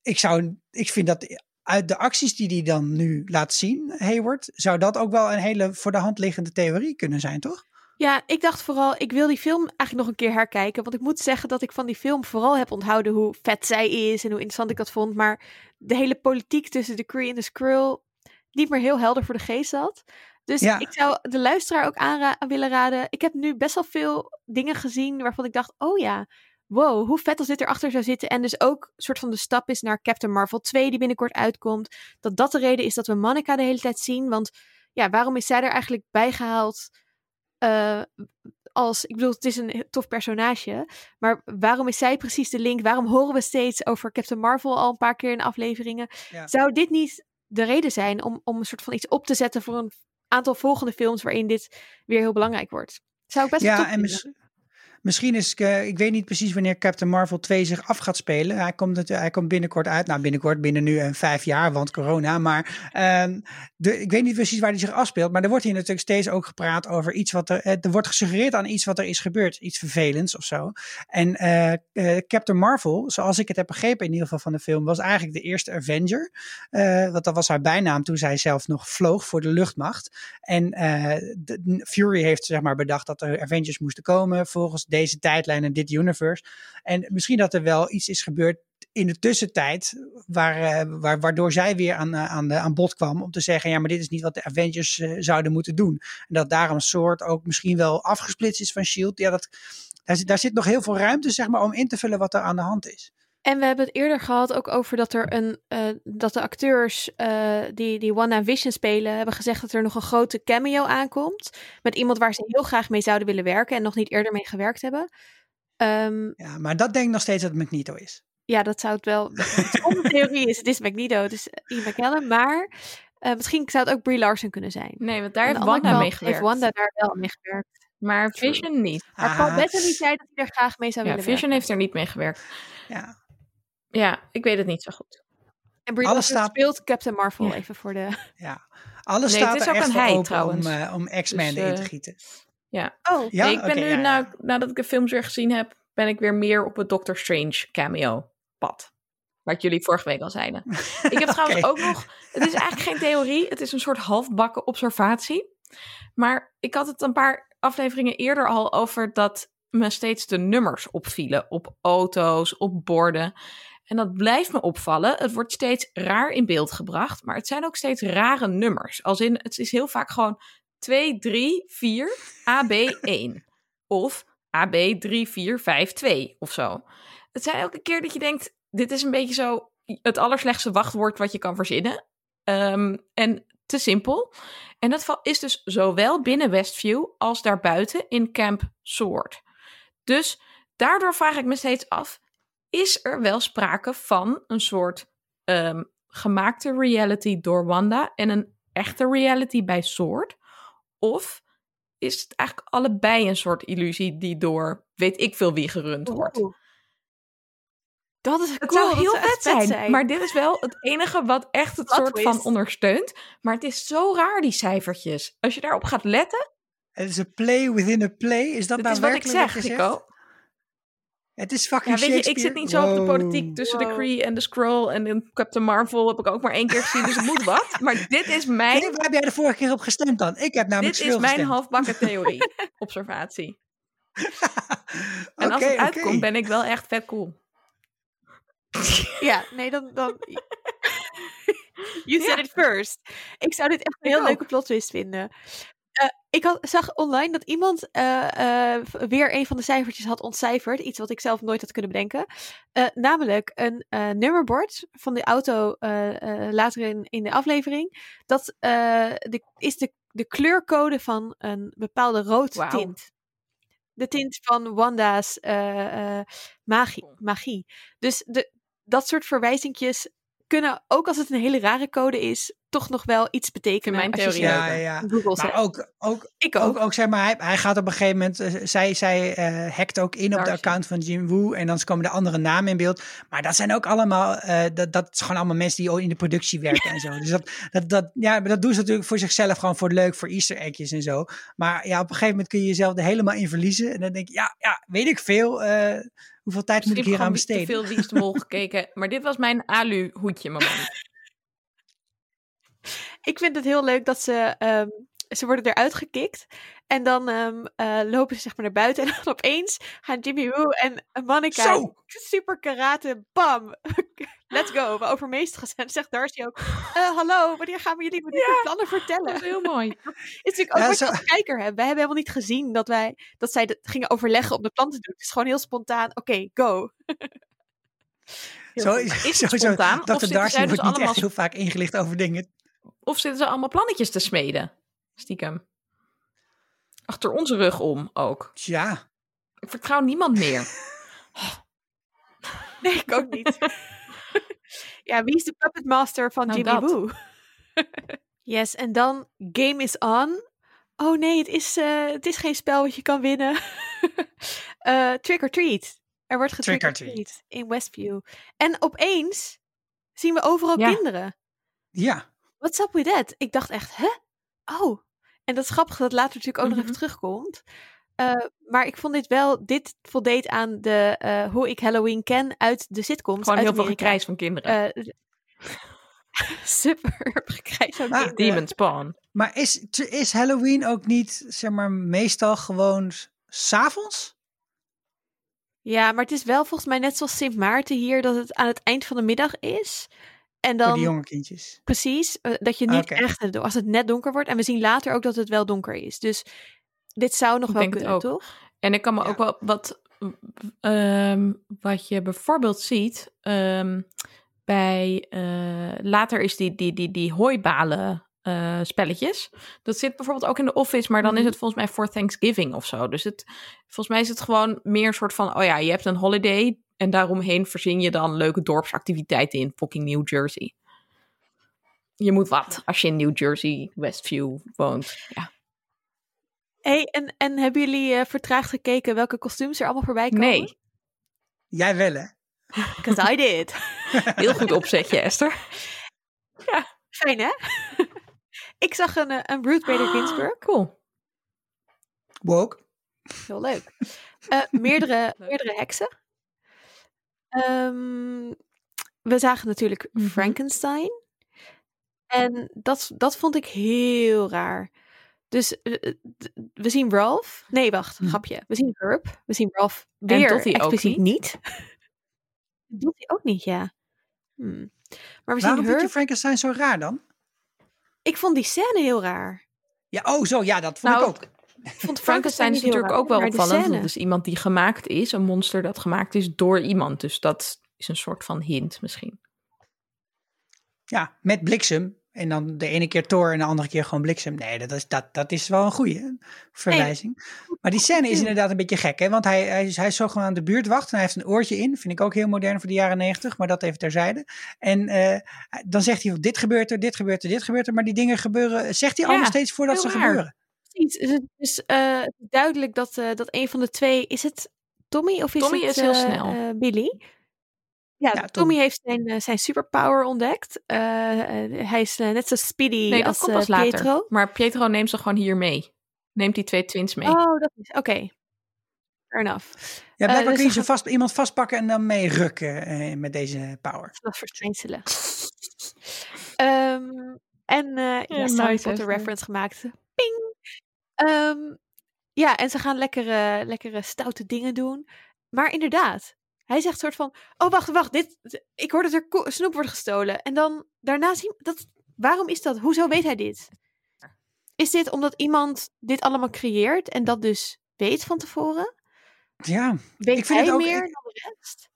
ik, zou, ik vind dat uit de acties die hij dan nu laat zien, Hayward, zou dat ook wel een hele voor de hand liggende theorie kunnen zijn, toch? Ja, ik dacht vooral, ik wil die film eigenlijk nog een keer herkijken. Want ik moet zeggen dat ik van die film vooral heb onthouden hoe vet zij is en hoe interessant ik dat vond. Maar de hele politiek tussen de Kree en de Skrull niet meer heel helder voor de geest zat. Dus ik zou de luisteraar ook aan willen raden. Ik heb nu best wel veel dingen gezien waarvan ik dacht, oh ja, wow, hoe vet als dit erachter zou zitten. En dus ook een soort van de stap is naar Captain Marvel 2 die binnenkort uitkomt. Dat dat de reden is dat we Monica de hele tijd zien. Want ja, waarom is zij er eigenlijk bijgehaald? Uh, als, ik bedoel, het is een tof personage. Maar waarom is zij precies de link? Waarom horen we steeds over Captain Marvel al een paar keer in afleveringen? Zou dit niet de reden zijn om, om een soort van iets op te zetten voor een aantal volgende films waarin dit weer heel belangrijk wordt? Zou ik best ja, en Misschien is, uh, ik weet niet precies wanneer Captain Marvel 2 zich af gaat spelen. Hij komt, het, hij komt binnenkort uit. Nou, binnenkort, binnen nu en vijf jaar, want corona. Maar uh, de, ik weet niet precies waar hij zich afspeelt. Maar er wordt hier natuurlijk steeds ook gepraat over iets wat er. Er wordt gesuggereerd aan iets wat er is gebeurd. Iets vervelends of zo. En uh, Captain Marvel, zoals ik het heb begrepen in ieder geval van de film, was eigenlijk de eerste Avenger. want dat was haar bijnaam toen zij zelf nog vloog voor de luchtmacht. En Fury heeft zeg maar bedacht dat er Avengers moesten komen volgens deze tijdlijn en dit universe. En misschien dat er wel iets is gebeurd in de tussentijd, waar, uh, waar, waardoor zij weer aan, uh, aan, de, aan bod kwam om te zeggen, ja, maar dit is niet wat de Avengers uh, zouden moeten doen. En dat daarom soort ook misschien wel afgesplitst is van S.H.I.E.L.D. Ja, dat, daar, zit, daar zit nog heel veel ruimte, zeg maar, om in te vullen wat er aan de hand is. En we hebben het eerder gehad ook over dat er een uh, dat de acteurs uh, die, die One Vision spelen, hebben gezegd dat er nog een grote cameo aankomt. Met iemand waar ze heel graag mee zouden willen werken en nog niet eerder mee gewerkt hebben. Um, ja, maar dat denk ik nog steeds dat het Magneto is. Ja, dat zou het wel. De theorie is, het is Magneto, dus Ian McKellen. Maar uh, misschien zou het ook Brie Larson kunnen zijn. Nee, want daar heeft Wanda mee gewerkt. Heeft Wanda daar wel mee gewerkt. Maar Vision niet. Maar Paul Bettany zei dat hij er graag mee zou ja, willen Vision werken. heeft er niet mee gewerkt. Ja. Ja, ik weet het niet zo goed. En Brie Larson staat... speelt Captain Marvel ja. even voor de... Ja, alles nee, staat het is er ook echt een hij, open trouwens. om, uh, om X-Men dus, uh, in te gieten. Ja. Oh, ja? Nee, ik ben okay, nu, ja, nou, nadat ik de films weer gezien heb, ben ik weer meer op het Doctor Strange cameo pad. Wat jullie vorige week al zeiden. ik heb trouwens okay. ook nog, het is eigenlijk geen theorie, het is een soort halfbakken observatie. Maar ik had het een paar afleveringen eerder al over dat me steeds de nummers opvielen op auto's, op borden. En dat blijft me opvallen. Het wordt steeds raar in beeld gebracht, maar het zijn ook steeds rare nummers. Als in, het is heel vaak gewoon 2, 3, 4, AB1. Of AB3452 of zo. Het zijn elke keer dat je denkt, dit is een beetje zo het allerslechtste wachtwoord wat je kan verzinnen. Um, en te simpel. En dat is dus zowel binnen Westview als daarbuiten in Camp Sword. Dus daardoor vraag ik me steeds af, is er wel sprake van een soort um, gemaakte reality door Wanda en een echte reality bij Sword? Of is het eigenlijk allebei een soort illusie die door weet ik veel wie gerund wordt? Oeh. Dat is het cool, zou heel vet, zijn, zijn, Maar dit is wel het enige wat echt het soort twist. van ondersteunt. Maar het is zo raar, die cijfertjes. Als je daarop gaat letten. Het is een play within a play. Is dat, dat nou is wat ik zeg, Rico. Het is fucking ja, weet je, ik zit niet zo wow. op de politiek tussen wow. de Kree en de Skrull en de Captain Marvel heb ik ook maar één keer gezien, dus het moet wat. Maar dit is mijn... Nee, waar heb jij de vorige keer op gestemd dan? Ik heb namelijk Dit is mijn gestemd. halfbakken theorie, observatie. en okay, als het uitkomt, okay. ben ik wel echt vet cool. ja, nee, dan... dan... you said ja. it first. Ik zou dit echt een heel leuke plot twist vinden. Uh, ik had, zag online dat iemand uh, uh, weer een van de cijfertjes had ontcijferd. Iets wat ik zelf nooit had kunnen bedenken. namelijk een nummerbord van de auto later in, in de aflevering. Dat de, is de, de kleurcode van een bepaalde rood wow. tint. de tint van Wanda's eh, eh, magie, magie. Dus de, dat soort verwijzingjes kunnen, ook als het een hele rare code is, toch nog wel iets betekenen. mijn als je theorie Ja, ja, Google Maar zet. ook, ook, ik ook, ook. ook zeg maar, hij, hij gaat op een gegeven moment, eh, zij, zij eh, hackt ook in op de account van Jim Woo en dan komen de andere namen in beeld. Maar dat zijn ook allemaal, eh, dat, dat is gewoon allemaal mensen die in de productie werken en zo. Dus dat, dat, dat, ja, maar dat doen ze natuurlijk voor zichzelf, gewoon voor leuk, voor easter eggjes en zo. Maar ja, op een gegeven moment kun je jezelf er helemaal in verliezen. En dan denk je, ja, ja weet ik veel, eh, hoeveel tijd moet ik hier aan besteden? te veel Wie is de Mol gekeken. Maar dit was mijn alu hoedje moment. Ik vind het heel leuk dat ze, ehm, ze worden eruit gekikt. En dan ehm, eh, lopen ze zeg maar naar buiten. En dan opeens gaan Jimmy Woo en Monica Zo! super karate, bam, let's go. We overmeesteren ze. En zegt Darcy ook, eh, hallo, wanneer gaan we jullie de plannen vertellen? Dat is heel mooi. is natuurlijk ook Ja, wat zo- je als kijker hebt. Wij hebben helemaal niet gezien dat, wij, dat zij dat gingen overleggen om de plan te doen. Het is gewoon heel spontaan, oké, go. Zo. Is het sowieso, spontaan? Of Dr. zitten Darcy dus wordt niet allemaal echt heel vaak ingelicht over dingen. Of zitten ze allemaal plannetjes te smeden? Stiekem. Achter onze rug om ook. Tja, Ik vertrouw niemand meer. Nee, ik ook niet. ja, wie is de puppet master van Nou, Jimmy. Woo? yes, en dan Game is on. Oh nee, het is, eh, het is geen spel wat je kan winnen. Eh, trick or treat. Er wordt getrick or Trick or treat in Westview. En opeens zien we overal Ja. kinderen. ja. What's up with that? Ik dacht echt, hè? Oh. En dat is grappig dat het later natuurlijk ook nog Mhm. even terugkomt. Eh, maar ik vond dit wel, dit voldeed aan de eh, hoe ik Halloween ken uit de sitcoms. Gewoon uit heel veel gekrijs van kinderen. Eh, super gekrijs van Ah, kinderen. Demon Spawn. Maar is, is Halloween ook niet, zeg maar, meestal gewoon s- s'avonds? Ja, maar het is wel volgens mij net zoals Sint Maarten hier, dat het aan het eind van de middag is. En Voor dan die jonge kindjes. precies, eh, dat je niet Oké. echt, als het net donker wordt. En we zien later ook dat het wel donker is. Dus dit zou nog Ik wel denk het kunnen, ook. toch? En ik kan me Ja. ook wel wat. ehm, wat je bijvoorbeeld ziet. ehm, bij. eh, later is die, die, die, die hooibalen. eh, spelletjes. Dat zit bijvoorbeeld ook in de office, maar dan is Mhm. het volgens mij voor Thanksgiving of zo. Dus het, volgens mij is het gewoon meer een soort van: oh ja, je hebt een holiday. En daaromheen verzin je dan leuke dorpsactiviteiten in fucking New Jersey. Je moet wat als je in New Jersey, Westview woont. Ja. Hey, en, en hebben jullie eh, vertraagd gekeken welke kostuums er allemaal voorbij komen? Nee, Jij wel, hè? Because I did. heel goed opzetje, Esther. Fijn, hè? ik zag een, eh, een Ruth Bader Ginsburg. Cool. Woke. Heel leuk. Eh, meerdere, Leuk. meerdere heksen. Ehm, we zagen natuurlijk Mhm. Frankenstein. En dat, dat vond ik heel raar. Dus eh, eh, we zien Ralph. Nee, wacht, Hm. grapje. We zien Herb. We zien Ralph weer Dottie ook expliciet niet. Doet hij ook niet, ja. Hmm. Maar we zien Waarom vind je. Frankenstein zo raar dan? Ik vond die scène heel raar. Ja, oh zo, ja, dat vond Nou, ik ook. Ik vond Frankenstein is natuurlijk ook wel opvallend. Dat is iemand die gemaakt is, een monster dat gemaakt is door iemand. Dus dat is een soort van hint misschien. Ja, met bliksem. En dan de ene keer Thor en de andere keer gewoon bliksem. Nee, dat is, dat, dat is wel een goede verwijzing. Maar die scène is inderdaad een beetje gek, hè? Want hij, hij, is, hij is zo gewoon aan de buurtwacht en hij heeft een oortje in. Vind ik ook heel modern voor de jaren negentig, maar dat even terzijde. En eh, dan zegt hij, dit gebeurt er, dit gebeurt er, dit gebeurt er. Maar die dingen gebeuren, zegt hij Ja, allemaal steeds voordat ze gebeuren. Precies. Het is dus eh, duidelijk dat, eh, dat een van de twee... Is het Tommy of is Tommy het is heel eh, snel. Billy? Ja, Ja, Tommy Tommy. heeft zijn, zijn superpower ontdekt. Hij is net zo speedy Nee, dat als komt pas later. Pietro. Maar Pietro neemt ze gewoon hier mee. Neemt die twee twins mee. Oh, dat is... Oké. Fair enough. Ja, blijkbaar dus kun je ze vast, iemand vastpakken en dan mee rukken eh, met deze power. Dat verschijnselen. Ehm, en eh ja, nice, Harry Potter reference gemaakt. Ping! Ehm, ja, en ze gaan lekkere, lekkere stoute dingen doen. Maar inderdaad, hij zegt soort van... Oh, wacht, wacht. Dit, ik hoor dat er snoep wordt gestolen. En dan daarna zien... Dat, waarom is dat? Hoezo weet hij dit? Is dit omdat iemand dit allemaal creëert en dat dus weet van tevoren? Ja, Weet Ik vind hij het ook- meer ik- dan de rest?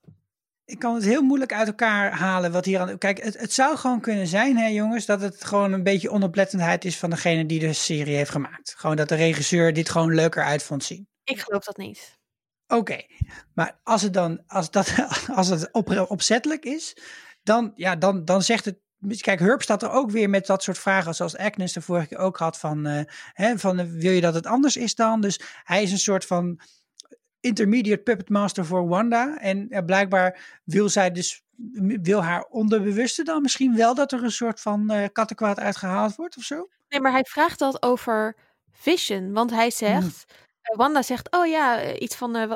Ik kan het heel moeilijk uit elkaar halen wat hier aan. Kijk, het, het zou gewoon kunnen zijn, hè, jongens, dat het gewoon een beetje onoplettendheid is van degene die de serie heeft gemaakt. Gewoon dat de regisseur dit gewoon leuker uit vond zien. Ik geloof dat niet. Oké, maar als het dan als dat, als het op, opzettelijk is, dan, ja, dan, dan zegt het. Kijk, Herb staat er ook weer met dat soort vragen, zoals Agnes de vorige keer ook had: van, uh, hè, van uh, wil je dat het anders is dan? Dus hij is een soort van intermediate puppet master voor Wanda. En uh, blijkbaar wil zij dus, wil haar onderbewuste dan misschien wel dat er een soort van uh, kattenkwaad uitgehaald wordt of zo? Nee, maar hij vraagt dat over Vision, want hij zegt. Hmm. Wanda zegt, oh ja, iets van, uh,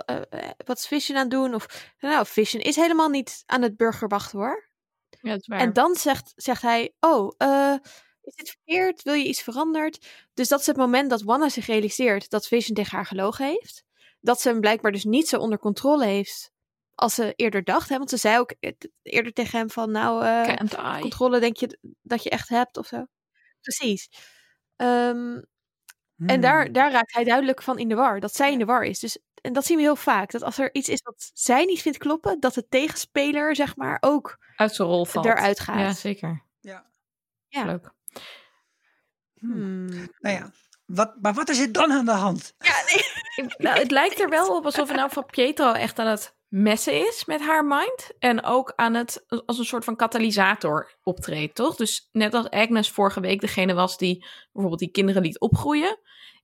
wat is Vision aan het doen? Of, nou, Vision is helemaal niet aan het burgerwachten hoor. Ja, dat is waar. En dan zegt, zegt hij, oh, uh, is dit verkeerd? Wil je iets veranderd? Dus dat is het moment dat Wanda zich realiseert dat Vision tegen haar gelogen heeft. Dat ze hem blijkbaar dus niet zo onder controle heeft als ze eerder dacht. Hè? Want ze zei ook eerder tegen hem van, nou, uh, controle denk je dat je echt hebt of zo. Precies. Um, en daar, hmm. daar raakt hij duidelijk van in de war. Dat zij in de war is. Dus, en dat zien we heel vaak. Dat als er iets is wat zij niet vindt kloppen, dat de tegenspeler, zeg maar, ook uit zijn rol valt. eruit gaat. Ja, zeker. Ja. ja. Leuk. Hmm. Nou ja, wat, maar wat is er dan aan de hand? Ja, nee. nou, het lijkt er wel op alsof er nou van Pietro echt aan het messen is met haar mind. En ook aan het als een soort van katalysator optreedt, toch? Dus net als Agnes vorige week degene was die bijvoorbeeld die kinderen liet opgroeien,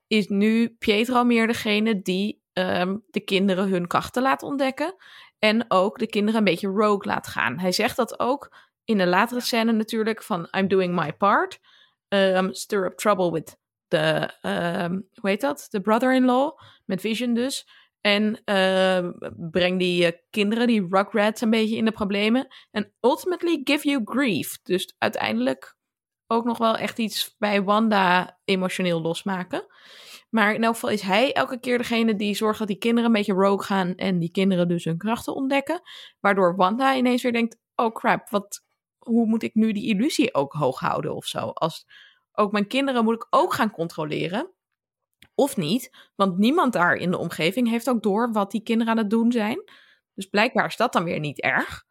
is nu Pietro meer degene die um, de kinderen hun krachten laat ontdekken. En ook de kinderen een beetje rogue laat gaan. Hij zegt dat ook in de latere scène natuurlijk van I'm doing my part. Um, stir up trouble with um, hoe heet dat? De brother-in-law, met Vision dus. En uh, breng die uh, kinderen, die Rugrats, een beetje in de problemen. En ultimately give you grief. Dus uiteindelijk ook nog wel echt iets bij Wanda emotioneel losmaken. Maar in elk geval is hij elke keer degene die zorgt dat die kinderen een beetje rogue gaan. En die kinderen dus hun krachten ontdekken. Waardoor Wanda ineens weer denkt: oh crap, wat, hoe moet ik nu die illusie ook hoog houden of zo? Als ook mijn kinderen moet ik ook gaan controleren. Of niet, want niemand daar in de omgeving heeft ook door wat die kinderen aan het doen zijn. Dus blijkbaar is dat dan weer niet erg.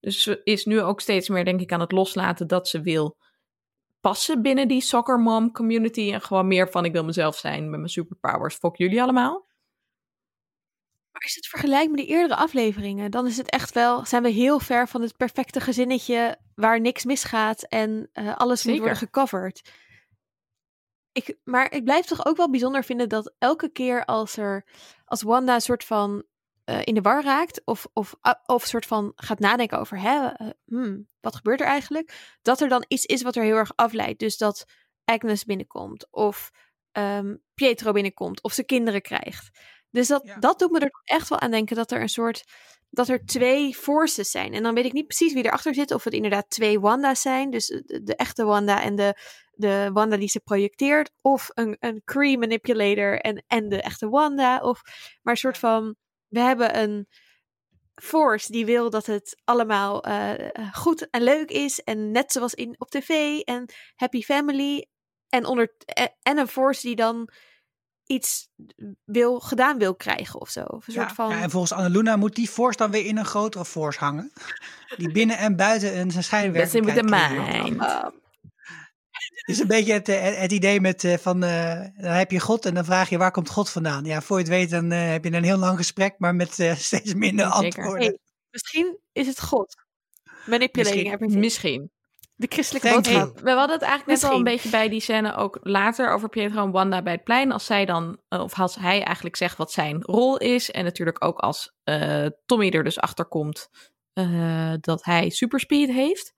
Dus ze is nu ook steeds meer, denk ik, aan het loslaten dat ze wil passen binnen die soccer mom community. En gewoon meer van ik wil mezelf zijn met mijn superpowers. Fok jullie allemaal. Maar is het vergelijk met die eerdere afleveringen? Dan is het echt wel, zijn we heel ver van het perfecte gezinnetje waar niks misgaat en uh, alles Zeker. moet worden gecoverd. Ik, maar ik blijf toch ook wel bijzonder vinden dat elke keer als er als Wanda een soort van uh, in de war raakt of, of, uh, of soort van gaat nadenken over hè, uh, hmm, wat gebeurt er eigenlijk, dat er dan iets is wat er heel erg afleidt. Dus dat Agnes binnenkomt of um, Pietro binnenkomt of ze kinderen krijgt. Dus dat, ja. dat doet me er echt wel aan denken dat er een soort dat er twee forces zijn. En dan weet ik niet precies wie erachter zit. Of het inderdaad twee Wanda's zijn. Dus de, de echte Wanda en de, de Wanda die ze projecteert. Of een, een Kree manipulator en, en de echte Wanda. Of, maar een soort van, we hebben een force die wil dat het allemaal uh, goed en leuk is. En net zoals in, op tv en happy family. En, onder, en een force die dan iets wil, gedaan wil krijgen of zo. Of een ja, soort van... ja, en volgens Annaluna moet die force dan weer in een grotere force hangen. Die binnen en buiten een schijnwerper. met de mind. Het is een beetje het, eh, het idee met uh, van, uh, dan heb je God en dan vraag je waar komt God vandaan? Ja, voor je het weet dan uh, heb je een heel lang gesprek, maar met steeds minder antwoorden. Hey, misschien is het God. Manipulating misschien. misschien. De christelijke boodschap. We hadden het eigenlijk Misschien. net al een beetje bij die scène ook later over Pietro en Wanda bij het plein. Als zij dan, of als hij eigenlijk zegt wat zijn rol is. En natuurlijk ook als uh, Tommy er dus achter komt uh, dat hij superspeed heeft.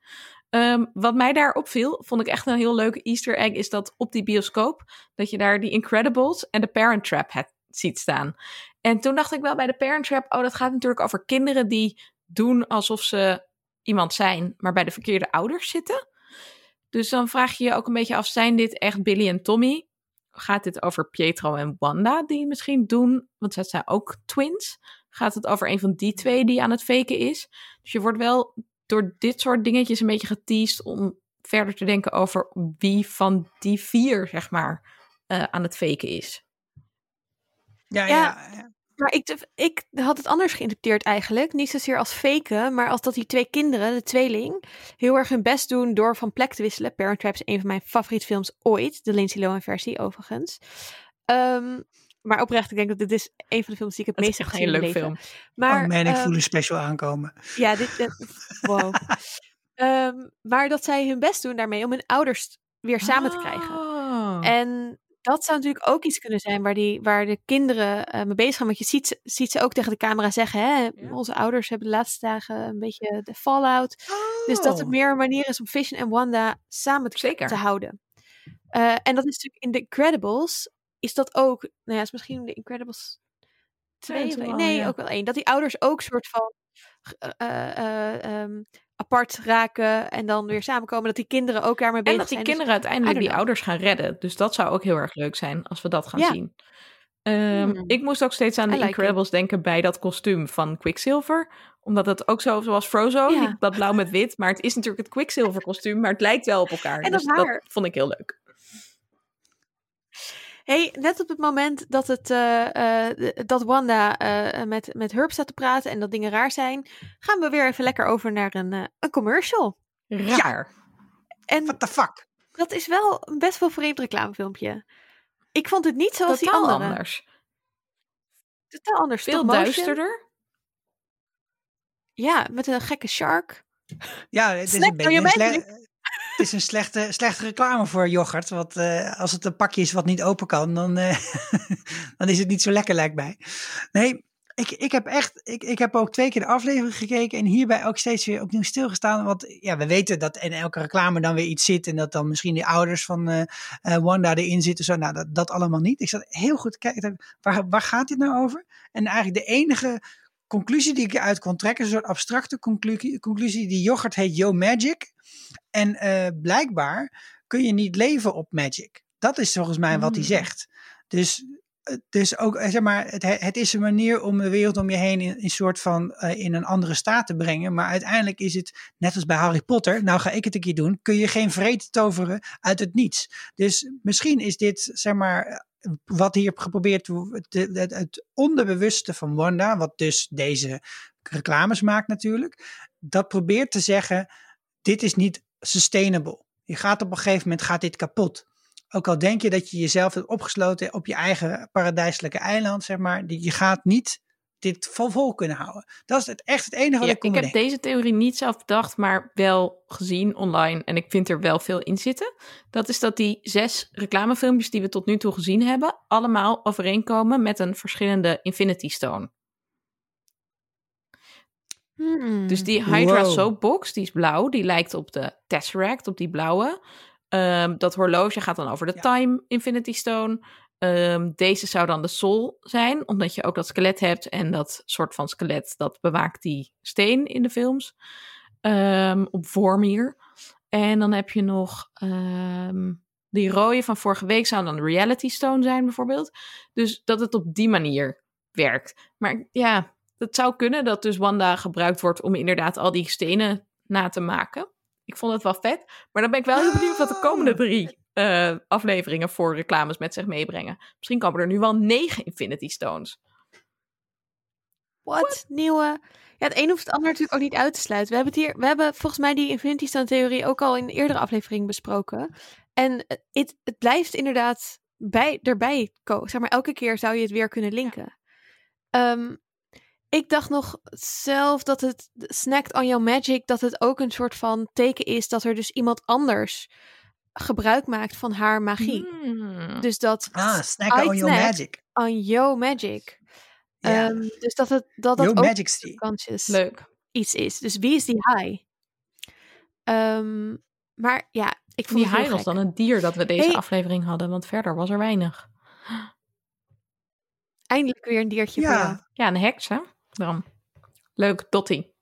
Um, wat mij daar opviel, vond ik echt een heel leuke easter egg, is dat op die bioscoop, dat je daar die Incredibles en de Parent Trap het, ziet staan. En toen dacht ik wel bij de Parent Trap, oh dat gaat natuurlijk over kinderen die doen alsof ze iemand zijn, maar bij de verkeerde ouders zitten. Dus dan vraag je je ook een beetje af, zijn dit echt Billy en Tommy? Gaat dit over Pietro en Wanda die misschien doen, want zij zijn ook twins? Gaat het over een van die twee die aan het faken is? Dus je wordt wel door dit soort dingetjes een beetje geteased om verder te denken over wie van die vier, zeg maar, uh, aan het faken is. Ja, ja. ja. Maar ik, ik had het anders geïnterpreteerd eigenlijk. Niet zozeer als faken, maar als dat die twee kinderen, de tweeling, heel erg hun best doen door van plek te wisselen. Parent Trap is een van mijn favoriete films ooit. De Lindsay Lohan versie overigens. Um, Maar oprecht, ik denk dat dit is een van de films die ik het meest heb een gezien heel in leuk film. Maar, oh man, ik ehm, voel een special aankomen. Ja, dit, wow. Ehm, maar dat zij hun best doen daarmee om hun ouders weer samen te krijgen. Oh. En dat zou natuurlijk ook iets kunnen zijn waar, die, waar de kinderen eh, mee bezig gaan. Want je ziet, ze- ziet ze ook tegen de camera zeggen: hè, Ja. Onze ouders hebben de laatste dagen een beetje de fallout. Dus dat het Oh. meer een manier is om Vision en Wanda samen te, Zeker. te houden. Eh, en dat is natuurlijk in The Incredibles, is dat ook, nou ja, is misschien de Incredibles twee Nee, ja. ook wel één. Dat die ouders ook soort van eh, eh, eh, ehm, apart raken en dan weer samenkomen. Dat die kinderen ook daarmee En bezig dat die zijn. Dus kinderen uiteindelijk die ouders gaan redden. Dus dat zou ook heel erg leuk zijn als we dat gaan Ja. zien. Ehm, Hmm. Ik moest ook steeds aan de like Incredibles denken bij dat kostuum van Quicksilver. Omdat het ook zo zoals Frozo, Ja. dat blauw met wit. Maar het is natuurlijk het Quicksilver kostuum, maar het lijkt wel op elkaar. En dat dus haar. dat vond ik heel leuk. Hey, net op het moment dat, het, eh, eh, dat Wanda eh, met, met Herb staat te praten en dat dingen raar zijn, gaan we weer even lekker over naar een, een commercial. Raar. En What the fuck? dat is wel een best wel vreemd reclamefilmpje. Ik vond het niet zoals Totaal die andere. anders. Totaal anders. Veel duisterder. Ja, met een gekke shark. Ja, het is Snack een beetje het is een slechte, slechte reclame voor yoghurt. Want eh, als het een pakje is wat niet open kan, dan, eh, dan is het niet zo lekker, lijkt mij. Nee, ik, ik heb echt, ik, ik heb ook twee keer de aflevering gekeken en hierbij ook steeds weer opnieuw stilgestaan. Want ja, we weten dat in elke reclame dan weer iets zit en dat dan misschien de ouders van eh, Wanda erin zitten. Zo, nou, dat, dat allemaal niet. Ik zat heel goed te kijken, waar, waar gaat dit nou over? En eigenlijk de enige conclusie die ik eruit kon trekken, een soort abstracte conclusie. conclusie die yoghurt heet Yo Magic. En eh, blijkbaar kun je niet leven op magic. Dat is volgens mij wat hij Hmm. zegt. Dus, eh, dus ook, eh, zeg maar, het, het is een manier om de wereld om je heen in een soort van in een andere staat te brengen. Maar uiteindelijk is het, net als bij Harry Potter, nou ga ik het een keer doen, kun je geen vrede toveren uit het niets. Dus misschien is dit, zeg maar, wat hier geprobeerd wordt, het, het onderbewuste van Wanda, wat dus deze reclames maakt natuurlijk, dat probeert te zeggen, dit is niet sustainable. Je gaat op een gegeven moment, gaat dit kapot. Ook al denk je dat je jezelf hebt opgesloten op je eigen paradijselijke eiland, zeg maar, je gaat niet dit vol, vol kunnen houden. Dat is het, echt het enige wat Ja, ik kon ik heb deze theorie niet zelf bedacht, maar wel gezien online. En ik vind er wel veel in zitten. Dat is dat die zes reclamefilmpjes die we tot nu toe gezien hebben, allemaal overeenkomen met een verschillende Infinity Stone. Hmm. Dus die Hydra Wow. Soapbox, die is blauw. Die lijkt op de Tesseract, op die blauwe. Ehm, dat horloge gaat dan over de Ja. Time Infinity Stone. Ehm, deze zou dan de Soul zijn, omdat je ook dat skelet hebt. En dat soort van skelet, dat bewaakt die steen in de films. Ehm, op Vormir. En dan heb je nog ehm, die rode van vorige week zou dan de Reality Stone zijn bijvoorbeeld. Dus dat het op die manier werkt. Maar ja, het zou kunnen dat dus Wanda gebruikt wordt om inderdaad al die stenen na te maken. Ik vond het wel vet. Maar dan ben ik wel heel benieuwd wat de komende drie eh, afleveringen voor reclames met zich meebrengen. Misschien komen er nu wel negen Infinity Stones. What? Nieuwe. Ja, het een hoeft het ander natuurlijk ook niet uit te sluiten. We hebben, het hier, we hebben volgens mij die Infinity Stone theorie ook al in een eerdere aflevering besproken. En het, het blijft inderdaad bij, erbij komen. Zeg maar, elke keer zou je het weer kunnen linken. Ehm, ik dacht nog zelf dat het snacked on your magic, dat het ook een soort van teken is dat er dus iemand anders gebruik maakt van haar magie. Hmm. Dus dat Ah, snacken on your snack. magic. on your magic. Ja. Ehm, dus dat het dat, dat Yo ook Leuk. iets is. Dus wie is die high? Ehm, maar ja, ik vond Die haai was dan een dier dat we deze Hey. aflevering hadden, want verder was er weinig. Eindelijk weer een diertje voor jou. Ja, Ja, een heks, hè? Dan. Leuk, Dottie.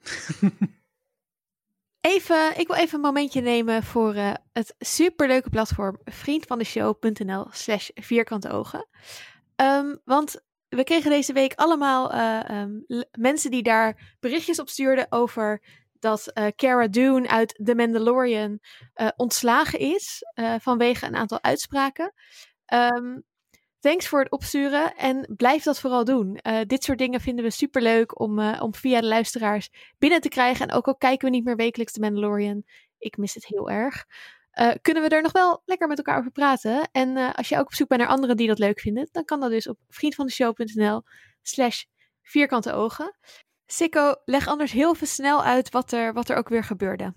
Even, ik wil even een momentje nemen voor eh, het superleuke platform vriendvandeshow.nl slash vierkante ogen. Ehm, want we kregen deze week allemaal eh, ehm, mensen die daar berichtjes op stuurden over dat eh Cara Dune uit The Mandalorian ontslagen is vanwege een aantal uitspraken. Ehm, thanks voor het opsturen en blijf dat vooral doen. Eh, dit soort dingen vinden we superleuk om, eh, om via de luisteraars binnen te krijgen. En ook al kijken we niet meer wekelijks The Mandalorian, ik mis het heel erg. eh, kunnen we er nog wel lekker met elkaar over praten. En als je ook op zoek bent naar anderen die dat leuk vinden, dan kan dat dus op vriendvandeshow.nl slash vierkante ogen. Sikko, leg anders heel veel snel uit wat er, wat er ook weer gebeurde.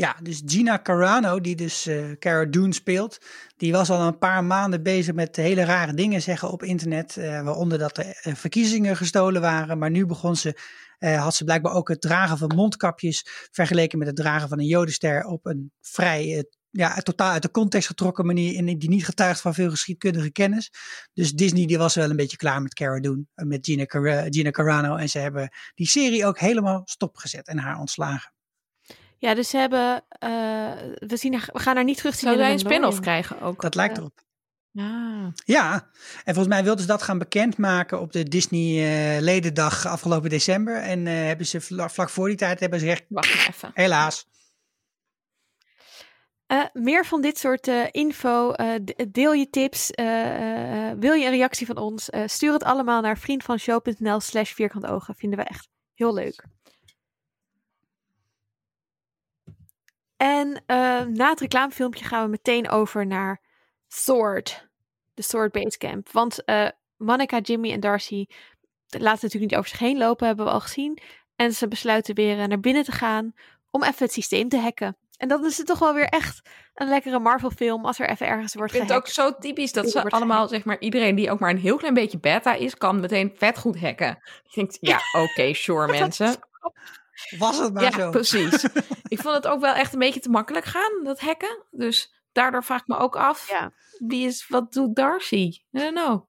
Ja, dus Gina Carano, die dus uh, Cara Dune speelt, die was al een paar maanden bezig met hele rare dingen zeggen op internet, uh, waaronder dat er uh, verkiezingen gestolen waren. Maar nu begon ze, had ze blijkbaar ook het dragen van mondkapjes vergeleken met het dragen van een jodenster op een vrij, ja, totaal uit de context getrokken manier, in, die niet getuigt van veel geschiedkundige kennis. Dus Disney die was wel een beetje klaar met Cara Dune, met Gina, Gina Carano. En ze hebben die serie ook helemaal stopgezet en haar ontslagen. Ja, dus ze hebben. Uh, we, zien, we gaan er niet terug zien. Zou wij een spin-off krijgen ook? Dat lijkt erop. Ja. ja, en volgens mij wilden ze dat gaan bekendmaken op de Disney uh, Ledendag afgelopen december. En uh, hebben ze vlak voor die tijd hebben ze gezegd. Wacht even. Helaas. Uh, meer van dit soort uh, info. Uh, deel je tips. wil je een reactie van ons? stuur het allemaal naar vriendvanshow.nl slash vierkantogen. Vinden we echt heel leuk. En na het reclamefilmpje gaan we meteen over naar Sword. De Sword Base Camp. Want Monica, Jimmy en Darcy laten natuurlijk niet over zich heen lopen. Hebben we al gezien. En ze besluiten weer naar binnen te gaan. Om even het systeem te hacken. En dan is het toch wel weer echt een lekkere Marvel-film als er even ergens wordt Ik vind gehackt. het ook zo typisch dat ze allemaal, zeg maar, iedereen die ook maar een heel klein beetje beta is, kan meteen vet goed hacken. Je denkt, ja, oké, okay, sure mensen. Was het maar ja, zo. precies. Ik vond het ook wel echt een beetje te makkelijk gaan, dat hacken. Dus daardoor vraag ik me ook af, Ja. wie is, wat doet Darcy? I don't know.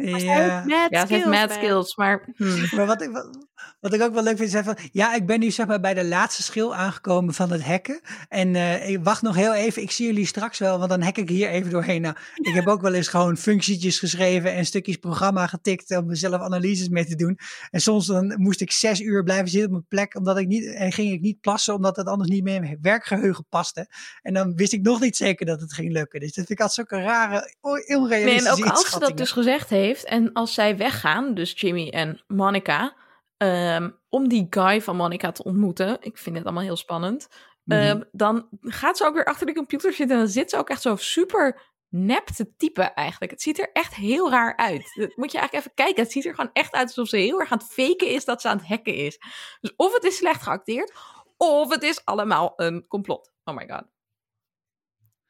Ja. Mad Ja, ze heeft mad man. skills, maar... hmm. Maar wat ik, wat, wat ik ook wel leuk vind, is van, ja, ik ben nu zeg maar bij de laatste schil aangekomen van het hacken. En eh, ik wacht nog heel even, ik zie jullie straks wel, want dan hack ik hier even doorheen. Nou, ik heb ook wel eens gewoon functietjes geschreven en stukjes programma getikt om mezelf analyses mee te doen. En soms dan moest ik zes uur blijven zitten op mijn plek, omdat ik niet, en ging ik niet plassen, omdat het anders niet meer in mijn werkgeheugen paste. En dan wist ik nog niet zeker dat het ging lukken. Dus dat vind ik altijd zulke rare, o- Nee, onrealistische en ook als ze dat dus gezegd heeft en als zij weggaan, dus Jimmy en Monica, ehm, om die guy van Monica te ontmoeten, ik vind het allemaal heel spannend, Mhm. ehm, dan gaat ze ook weer achter de computer zitten en dan zit ze ook echt zo super nep te typen eigenlijk. Het ziet er echt heel raar uit. Dat moet je eigenlijk even kijken. Het ziet er gewoon echt uit alsof ze heel erg aan het faken is dat ze aan het hacken is. Dus of het is slecht geacteerd, of het is allemaal een complot. Oh my god.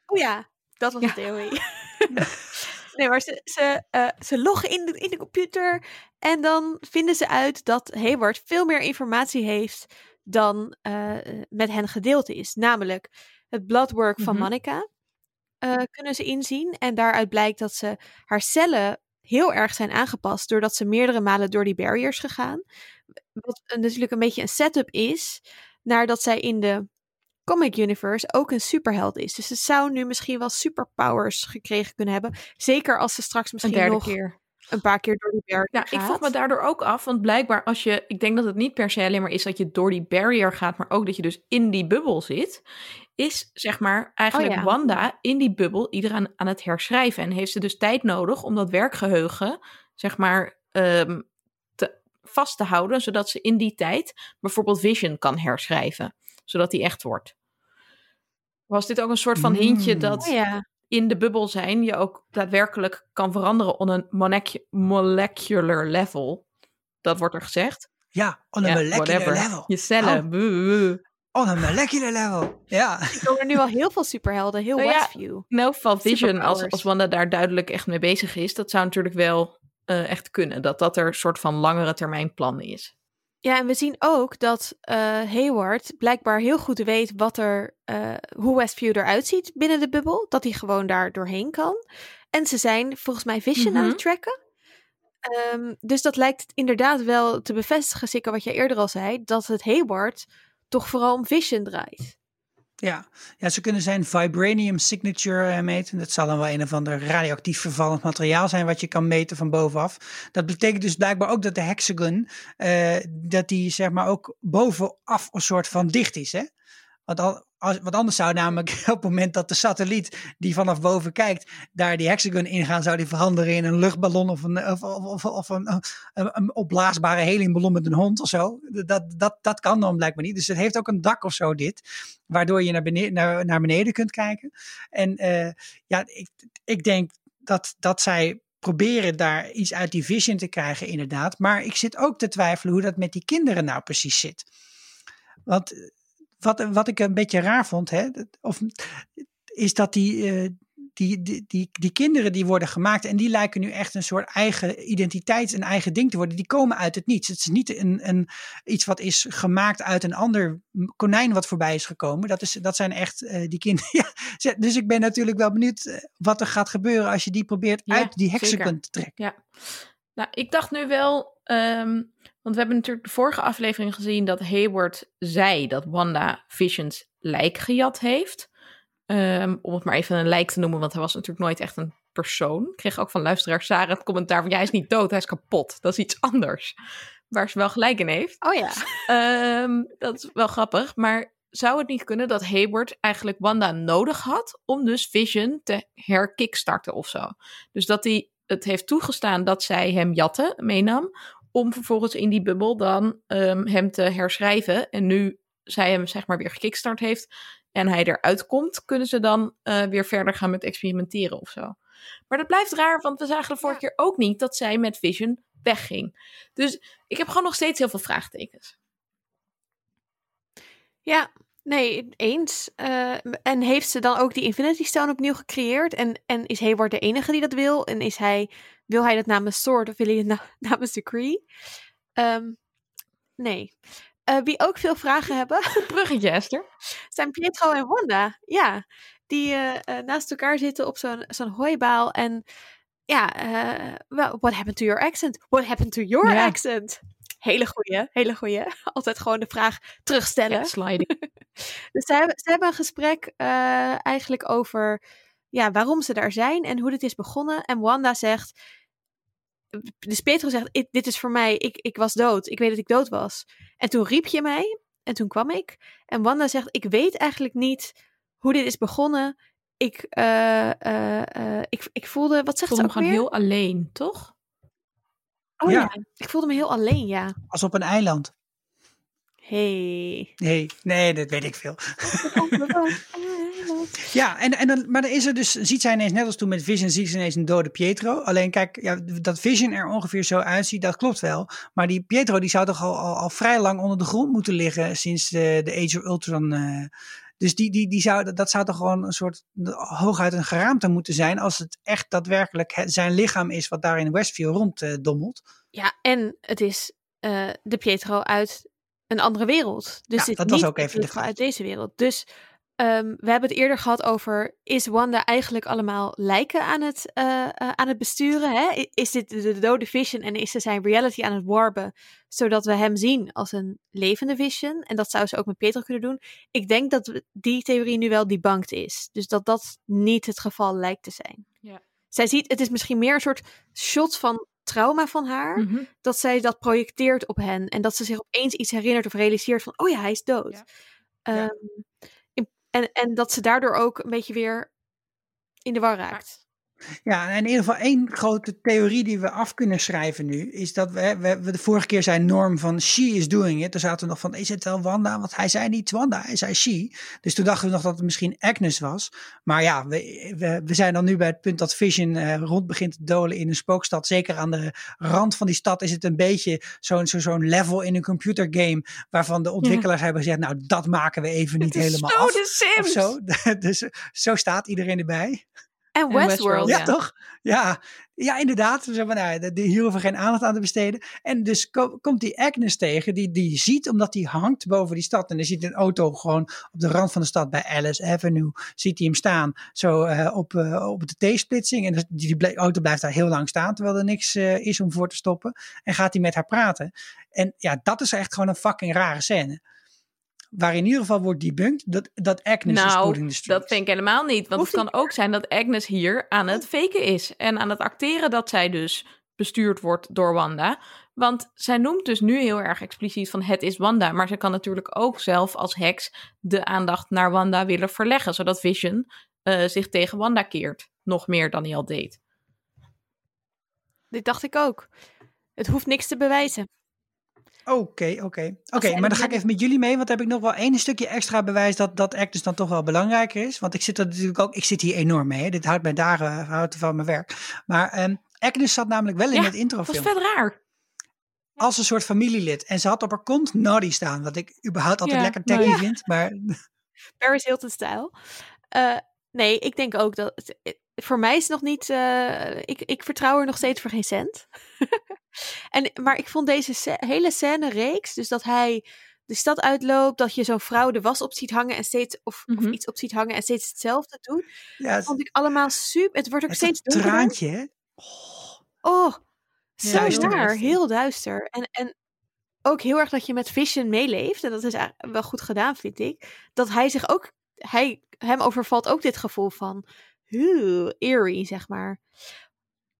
Oh ja, dat was Ja. de theorie. nee, maar ze, ze, eh, ze loggen in de, in de computer en dan vinden ze uit dat Hayward veel meer informatie heeft dan eh, met hen gedeeld is. Namelijk het bloodwork van. Monica eh, kunnen ze inzien. En daaruit blijkt dat ze haar cellen heel erg zijn aangepast doordat ze meerdere malen door die barriers gegaan. Wat natuurlijk een beetje een setup is naar dat zij in de comic universe ook een superheld is. Dus ze zou nu misschien wel superpowers gekregen kunnen hebben. Zeker als ze straks Een misschien derde nog keer. een paar keer door die barrier Ja, gaat. ik vroeg me daardoor ook af, want blijkbaar als je, ik denk dat het niet per se alleen maar is dat je door die barrier gaat, maar ook dat je dus in die bubbel zit, is zeg maar eigenlijk Oh ja. Wanda in die bubbel iedereen aan het herschrijven en heeft ze dus tijd nodig om dat werkgeheugen zeg maar ehm, te, vast te houden, zodat ze in die tijd bijvoorbeeld Vision kan herschrijven, zodat die echt wordt. Was dit ook een soort van hintje Mm. dat Oh ja. in de bubbel zijn je ook daadwerkelijk kan veranderen on een molecu- molecular level. Dat wordt er gezegd. Ja, on a Ja, molecular whatever. level. Je cellen. Oh. On a molecular level. Ja. Er komen er nu al heel veel superhelden. Heel Nou ja, Westview. In elk geval Vision, als, als Wanda daar duidelijk echt mee bezig is, dat zou natuurlijk wel eh, echt kunnen. Dat dat er een soort van langere termijn plan is. Ja, en we zien ook dat eh, Hayward blijkbaar heel goed weet wat er, eh, hoe Westview eruit ziet binnen de bubbel. Dat hij gewoon daar doorheen kan. En ze zijn volgens mij Vision aan Mhm. het tracken. Ehm, dus dat lijkt inderdaad wel te bevestigen, zeker wat jij eerder al zei, dat het Hayward toch vooral om Vision draait. Ja. ja, ze kunnen zijn vibranium signature eh, meten. Dat zal dan wel een of ander radioactief vervallend materiaal zijn wat je kan meten van bovenaf. Dat betekent dus blijkbaar ook dat de hexagon, eh, dat die zeg maar ook bovenaf een soort van dicht is. Hè? Want, anders zou namelijk op het moment dat de satelliet die vanaf boven kijkt, daar die hexagon ingaan, zou die veranderen in een luchtballon of een, of, of, of een, een, opblaasbare heliumballon met een hond of zo. Dat, dat, dat kan dan blijkbaar niet. Dus het heeft ook een dak of zo dit, waardoor je naar beneden, naar, naar beneden kunt kijken. En uh, ja, ik, ik denk dat, dat zij proberen daar iets uit die vision te krijgen, inderdaad. Maar ik zit ook te twijfelen hoe dat met die kinderen nou precies zit. Want wat, wat ik een beetje raar vond, hè, of, is dat die, uh, die, die, die, die kinderen die worden gemaakt en die lijken nu echt een soort eigen identiteit, een eigen ding te worden, die komen uit het niets. Het is niet een, een, iets wat is gemaakt uit een ander konijn wat voorbij is gekomen. Dat, is, dat zijn echt uh, die kinderen. ja, dus ik ben natuurlijk wel benieuwd eh, wat er gaat gebeuren als je die probeert ja, uit die hexagon te trekken. Ja. Nou, ik dacht nu wel, um, want we hebben natuurlijk de vorige aflevering gezien dat Hayward zei dat Wanda Visions lijk gejat heeft. Um, om het maar even een lijk te noemen, want hij was natuurlijk nooit echt een persoon. Ik kreeg ook van luisteraar Sarah het commentaar van... ja, hij is niet dood, hij is kapot. Dat is iets anders. Waar ze wel gelijk in heeft. Oh ja. Um, dat is wel grappig, maar zou het niet kunnen dat Hayward eigenlijk Wanda nodig had... om dus Vision te herkickstarten of zo? Dus dat hij het heeft toegestaan dat zij hem jatte, meenam... om vervolgens in die bubbel dan um, hem te herschrijven. En nu zij hem zeg maar weer gekickstart heeft en hij eruit komt, kunnen ze dan uh, weer verder gaan met experimenteren of zo. Maar dat blijft raar, want we zagen de vorige keer ook niet dat zij met Vision wegging. Dus ik heb gewoon nog steeds heel veel vraagtekens. Ja, nee, eens. Uh, en heeft ze dan ook die Infinity Stone opnieuw gecreëerd? En, en is Hayward de enige die dat wil? En is hij, wil hij dat namens Sword of wil hij het na namens Decree? Um, nee. Uh, wie ook veel vragen hebben. Bruggetje, Esther. Zijn Pietro en Wanda. Ja, die uh, naast elkaar zitten op zo'n zo'n hooibaal. En ja, well, what happened to your accent? What happened to your ja. accent? Hele goeie, hele goeie. Altijd gewoon de vraag terugstellen. Ja, sliding. dus ze hebben, ze hebben een gesprek eigenlijk over ja, waarom ze daar zijn en hoe dit is begonnen. En Wanda zegt, dus Petro zegt, dit is voor mij, ik, ik was dood. Ik weet dat ik dood was. En toen riep je mij en toen kwam ik. En Wanda zegt, ik weet eigenlijk niet hoe dit is begonnen. Ik, uh, uh, uh, ik, ik voelde, wat zegt ze ook gewoon heel alleen, toch? Oh ja. ja. ik voelde me heel alleen, ja. Als op een eiland. Hey. Nee, nee, dat weet ik veel. ja, en, en dan, maar dan is er dus, ziet zij ineens, net als toen met Vision, ziet ze ineens een dode Pietro. Alleen kijk, ja, dat Vision er ongeveer zo uitziet, dat klopt wel. Maar die Pietro, die zou toch al, al, al vrij lang onder de grond moeten liggen sinds de, de Age of Ultron. Uh, dus die, die, die zou, dat zou toch gewoon een soort hooguit een geraamte moeten zijn. Als het echt daadwerkelijk zijn lichaam is wat daar in Westview ronddommelt. Uh, ja, en het is uh, de Pietro uit een andere wereld. Dus ja, dat was ook even de uit deze wereld. Dus um, we hebben het eerder gehad over: is Wanda eigenlijk allemaal lijken aan het, uh, uh, aan het besturen? Hè? Is dit de, de dode Vision en is ze zijn reality aan het warpen, zodat we hem zien als een levende Vision? En dat zou ze ook met Peter kunnen doen. Ik denk dat die theorie nu wel debunked is. Dus dat dat niet het geval lijkt te zijn. Ja. Zij ziet, het is misschien meer een soort shot van trauma van haar, mm -hmm. dat zij dat projecteert op hen en dat ze zich opeens iets herinnert of realiseert van, oh ja, hij is dood. Ja. Um, ja. En, en dat ze daardoor ook een beetje weer in de war raakt. Ja, en in ieder geval één grote theorie die we af kunnen schrijven nu, is dat we, we, we de vorige keer zijn norm van she is doing it. Toen zaten we nog van, is het wel Wanda? Want hij zei niet Wanda, hij zei she. Dus toen dachten we nog dat het misschien Agnes was. Maar ja, we, we, we zijn dan nu bij het punt dat Vision uh, rond begint te dolen in een spookstad. Zeker aan de rand van die stad is het een beetje zo'n zo, zo'n level in een computergame, waarvan de ontwikkelaars ja. hebben gezegd, nou dat maken we even niet helemaal zo af. De Sims. Of zo. dus zo staat iedereen erbij. En Westworld. Ja, ja, toch? Ja, ja inderdaad. Dus, maar, nou, hier hoeven we geen aandacht aan te besteden. En dus ko komt die Agnes tegen, die, die ziet, omdat die hangt boven die stad. En dan ziet een auto gewoon op de rand van de stad bij Alice Avenue. Ziet hij hem staan, zo uh, op, uh, op de T-splitsing. En die, die auto blijft daar heel lang staan, terwijl er niks uh, is om voor te stoppen. En gaat hij met haar praten. En ja, dat is echt gewoon een fucking rare scène waar in ieder geval wordt debunked dat, dat Agnes nou, is putting the streets. dat vind ik helemaal niet. Want Hoeft het kan ook zijn dat Agnes hier aan het faken is. En aan het acteren dat zij dus bestuurd wordt door Wanda. Want zij noemt dus nu heel erg expliciet van het is Wanda. Maar ze kan natuurlijk ook zelf als heks de aandacht naar Wanda willen verleggen. Zodat Vision uh, zich tegen Wanda keert. Nog meer dan hij al deed. Dit dacht ik ook. Het hoeft niks te bewijzen. Oké, oké. Oké, maar dan ga ik even met jullie mee, want dan heb ik nog wel één stukje extra bewijs dat, dat Agnes dan toch wel belangrijker is. Want ik zit er natuurlijk ook, ik zit hier enorm mee. Hè. Dit houdt mij dagen houdt van mijn werk. Maar um, Agnes zat namelijk wel in het introfilm. dat was vet raar. Als een soort familielid. En ze had op haar kont Noddy staan, wat ik überhaupt altijd lekker tacky vind. Maar... Paris Hilton stijl. Uh, nee, ik denk ook dat voor mij is het nog niet. Uh, ik, ik vertrouw er nog steeds voor geen cent. en, maar ik vond deze hele scène reeks, dus dat hij de stad uitloopt, dat je zo'n vrouw de was op ziet hangen en steeds, of, of mhm. iets op ziet hangen en steeds hetzelfde doet. Ja, dat vond ik allemaal super. Het wordt ook steeds een traantje, hè? Oh, oh zo duister, heel duister. En, en ook heel erg dat je met Vision meeleeft. En dat is wel goed gedaan, vind ik. Dat hij zich ook, hij, hem overvalt ook dit gevoel van, heel eerie, zeg maar.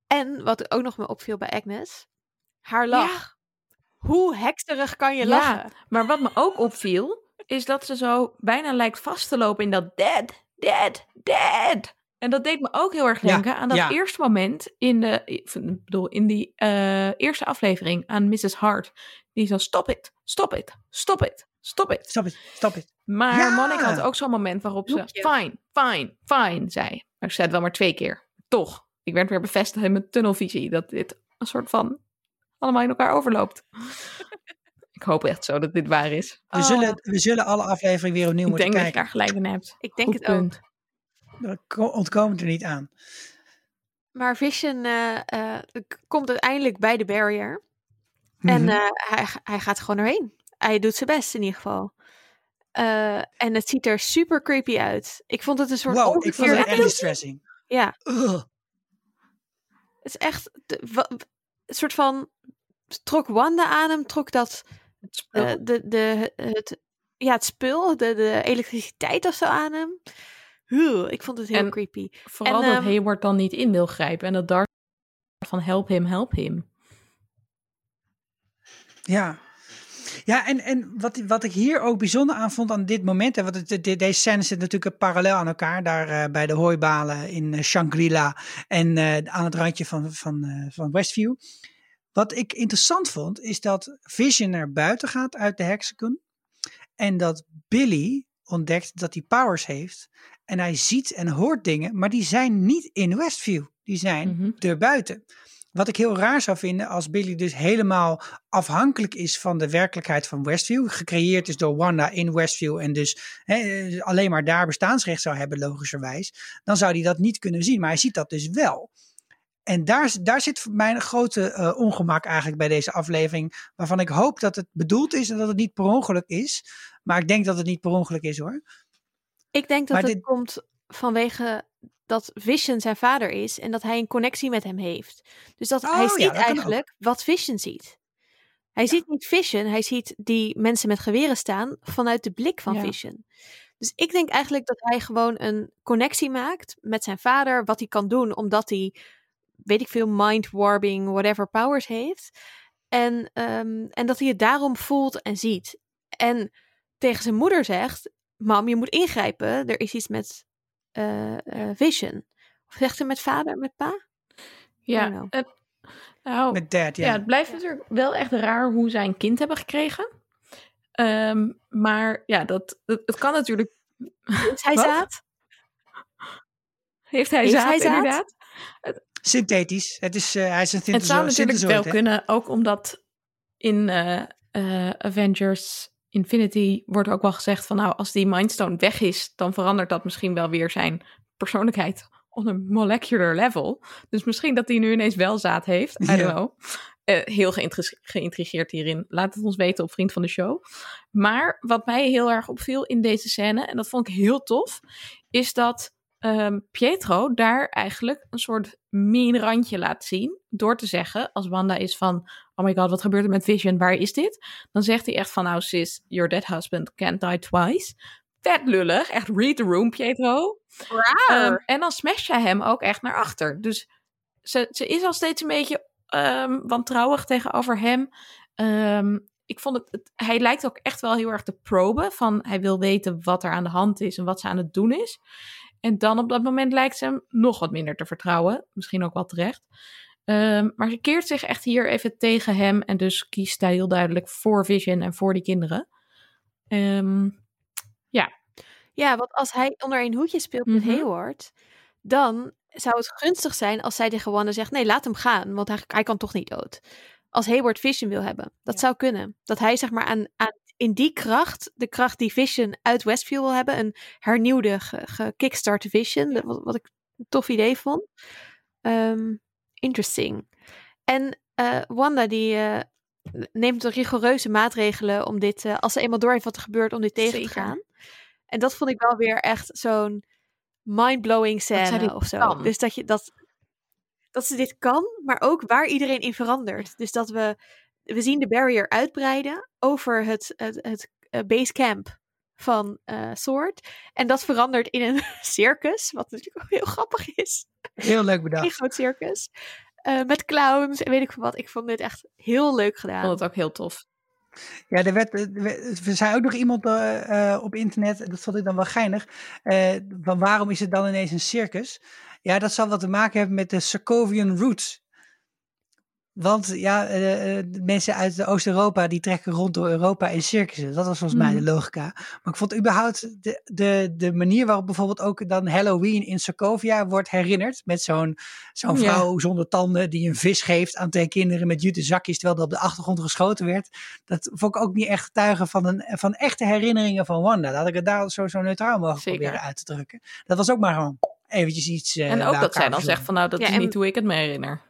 En wat ook nog me opviel bij Agnes, haar lach. Hoe hekserig kan je lachen? Maar wat me ook opviel, is dat ze zo bijna lijkt vast te lopen in dat dead, dead, dead. En dat deed me ook heel erg denken aan dat eerste moment in de, ik bedoel, in die uh, eerste aflevering aan Mrs. Hart. Die zo, stop it, stop it, stop it, stop it. Stop it, stop it. Maar ja. Monica had ook zo'n moment waarop ze fine, fine, fine zei. Maar ik zei het wel maar twee keer. Toch, ik werd weer bevestigd in mijn tunnelvisie dat dit een soort van allemaal in elkaar overloopt. ik hoop echt zo dat dit waar is. We, zullen, oh. we zullen alle afleveringen weer opnieuw moeten kijken. Ik denk dat je daar gelijk in hebt. Ik denk het ook. Daar ontkomen er niet aan. Maar Vision uh, uh, komt uiteindelijk bij de barrier. En uh, hij, hij gaat gewoon erheen. Hij doet zijn best in ieder geval. Uh, en het ziet er super creepy uit. Ik vond het een soort. Wow, ik vond het echt distressing. Ja. Ugh. Het is echt. Soort van. Trok Wanda aan hem, trok dat. Uh, de, de, het, ja, het spul, de, de elektriciteit of zo aan hem. Huh, ik vond het heel creepy. Vooral en, dat um, Hayward dan niet in wil grijpen. En dat Dark van help hem, help hem. Ja, ja, en, en wat, wat ik hier ook bijzonder aan vond aan dit moment, en wat het, deze scène zit natuurlijk parallel aan elkaar, daar uh, bij de hooibalen in uh, Shangri-La en uh, aan het randje van, van, van Westview. Wat ik interessant vond, is dat Vision naar buiten gaat uit de hexagon en dat Billy ontdekt dat hij powers heeft en hij ziet en hoort dingen, maar die zijn niet in Westview, die zijn mm -hmm. erbuiten. Wat ik heel raar zou vinden als Billy dus helemaal afhankelijk is van de werkelijkheid van Westview. Gecreëerd is door Wanda in Westview en dus alleen maar daar bestaansrecht zou hebben, logischerwijs. Dan zou hij dat niet kunnen zien, maar hij ziet dat dus wel. En daar, daar zit mijn grote uh, ongemak eigenlijk bij deze aflevering. Waarvan ik hoop dat het bedoeld is en dat het niet per ongeluk is. Maar ik denk dat het niet per ongeluk is hoor. Ik denk dat maar het dit... komt vanwege dat Vision zijn vader is en dat hij een connectie met hem heeft. Dus dat hij oh, ziet eigenlijk wat Vision ziet. Hij ziet niet Vision, hij ziet die mensen met geweren staan vanuit de blik van Vision. Dus ik denk eigenlijk dat hij gewoon een connectie maakt met zijn vader, wat hij kan doen, omdat hij, weet ik veel, mind warping, whatever powers heeft. En, um, en dat hij het daarom voelt en ziet. En tegen zijn moeder zegt: Mam, je moet ingrijpen. Er is iets met uh, uh, Vision. Of zegt hij met vader, met pa? Ja, het, nou, met dad, ja. ja. Het blijft natuurlijk wel echt raar hoe zij een kind hebben gekregen. Um, maar ja, dat, het, het kan natuurlijk. Heeft hij zaad? Heeft hij Heeft zaad, hij zaad? inderdaad? Synthetisch. Het is, uh, hij is een Het zou natuurlijk wel kunnen, ook omdat in Avengers Infinity wordt ook wel gezegd van nou, als die Mindstone weg is, dan verandert dat misschien wel weer zijn persoonlijkheid op een molecular level. Dus misschien dat hij nu ineens wel zaad heeft. I don't know. Uh, heel geïntrigeerd hierin. Laat het ons weten op Vriend van de Show. Maar wat mij heel erg opviel in deze scène, en dat vond ik heel tof, is dat um, Pietro daar eigenlijk een soort mean randje laat zien. Door te zeggen, als Wanda is van, oh my god, wat gebeurt er met Vision? Waar is dit? Dan zegt hij echt van, nou sis, your dead husband can't die twice. Vet lullig, echt read the room, Pietro. Um, en dan smash je hem ook echt naar achter. Dus ze, ze is al steeds een beetje ehm, wantrouwig tegenover hem. Ehm, ik vond het, het, hij lijkt ook echt wel heel erg te proben. Van hij wil weten wat er aan de hand is en wat ze aan het doen is. En dan op dat moment lijkt ze hem nog wat minder te vertrouwen. Misschien ook wel terecht. Um, maar ze keert zich echt hier even tegen hem. En dus kiest hij heel duidelijk voor Vision en voor die kinderen. Um, ja. Ja, want als hij onder een hoedje speelt met Mhm. Hayward, dan zou het gunstig zijn als zij tegen Wanda zegt: nee, laat hem gaan, want hij, hij kan toch niet dood. Als Hayward Vision wil hebben, dat Ja. zou kunnen. Dat hij zeg maar aan, aan in die kracht, de kracht die Vision uit Westview wil hebben, een hernieuwde, ge- gekickstarte Vision, wat, wat ik een tof idee vond. Ehm, interesting. En eh, Wanda die eh, neemt de rigoureuze maatregelen om dit, eh, als ze eenmaal door heeft wat er gebeurt, om dit tegen te gaan. En dat vond ik wel weer echt zo'n mind-blowing scène of zo. kan. Dus dat je dat, dat ze dit kan, maar ook waar iedereen in verandert. Dus dat we, we zien de barrier uitbreiden over het, het, het eh, base camp van eh Sword. En dat verandert in een circus, wat natuurlijk ook heel grappig is. Heel leuk Een bedacht. groot circus. Eh, met clowns en weet ik veel wat. Ik vond dit echt heel leuk Ik gedaan. vond het ook heel tof. Ja, er, werd, er er zei ook nog iemand op internet, dat vond ik dan wel geinig, eh, van waarom is het dan ineens een circus? Ja, dat zal wat te maken hebben met de Sokovian roots. Want ja, eh, eh, mensen uit Oost-Europa die trekken rond door Europa in circussen. Dat was volgens mij Mhm. de logica. Maar ik vond überhaupt de, de, de manier waarop bijvoorbeeld ook dan Halloween in Sokovia wordt herinnerd. Met zo'n zo'n Ja. vrouw zonder tanden die een vis geeft aan twee kinderen met jute zakjes. Terwijl er op de achtergrond geschoten werd. Dat vond ik ook niet echt getuigen van, een, van echte herinneringen van Wanda. Dat had ik het daar zo, zo neutraal mogelijk Zeker. proberen uit te drukken. Dat was ook maar gewoon eventjes iets eh, en ook bij dat zij dan zegt van nou, dat Ja, is en- niet hoe ik het me herinner.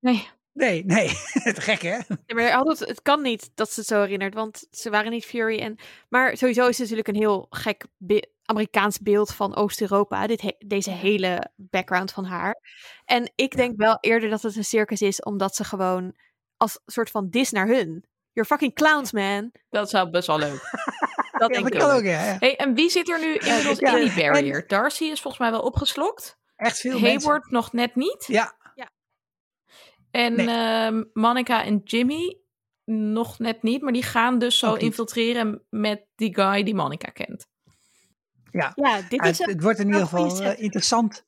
Nee. Nee, nee. Te gek hè? Ja, maar altijd, het kan niet dat ze het zo herinnert, want ze waren niet Fury. En, maar sowieso is het natuurlijk een heel gek be- Amerikaans beeld van Oost-Europa. Dit he- deze hele background van haar. En ik denk wel eerder dat het een circus is, omdat ze gewoon als soort van dis naar hun. You're fucking clowns, man. Dat zou best wel leuk. Dat Ja, denk dat ik kan ook. ja. ja. Hey, en wie zit er nu inmiddels Ja, in die en- barrier? Darcy is volgens mij wel opgeslokt. Echt veel mensen. Hayward nog net niet. Ja, En Nee. ehm, Monica en Jimmy nog net niet. Maar die gaan dus zo infiltreren met die guy die Monica kent. ja. Ja, dit is het, wordt in ieder geval eh, interessant.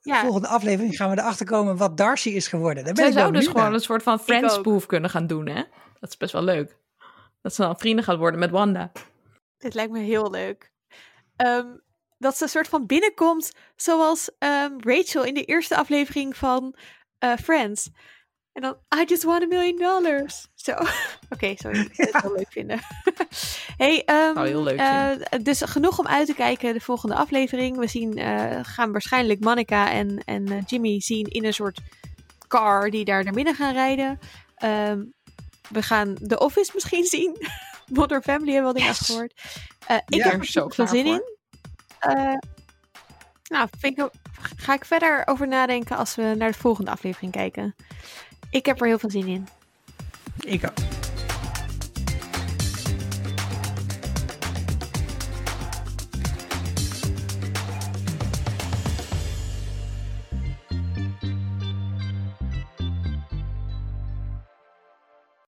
Ja. Volgende aflevering gaan we erachter komen wat Darcy is geworden. Daar ben Zij zou dus gewoon naar. een soort van friends ook. spoof kunnen gaan doen, hè? Dat is best wel leuk. Dat ze dan vrienden gaat worden met Wanda. Dit lijkt me heel leuk. Ehm, dat ze een soort van binnenkomt zoals ehm, Rachel in de eerste aflevering van eh, Friends. En dan, I just want a million dollars. Zo. Oké, sorry. Ik zou het wel leuk vinden. hey, ehm, heel leuk eh, dus genoeg om uit te kijken de volgende aflevering. We zien, eh, gaan waarschijnlijk Monica en, en eh, Jimmy zien in een soort car die daar naar binnen gaan rijden. Ehm, we gaan The Office misschien zien. Modern Family hebben we al dingen Yes. gehoord. Eh, ik Ja. heb Er zo veel zin voor. in. Nou, ik, ga ik verder over nadenken als we naar de volgende aflevering kijken. Ik heb er heel veel zin in. Ik ook.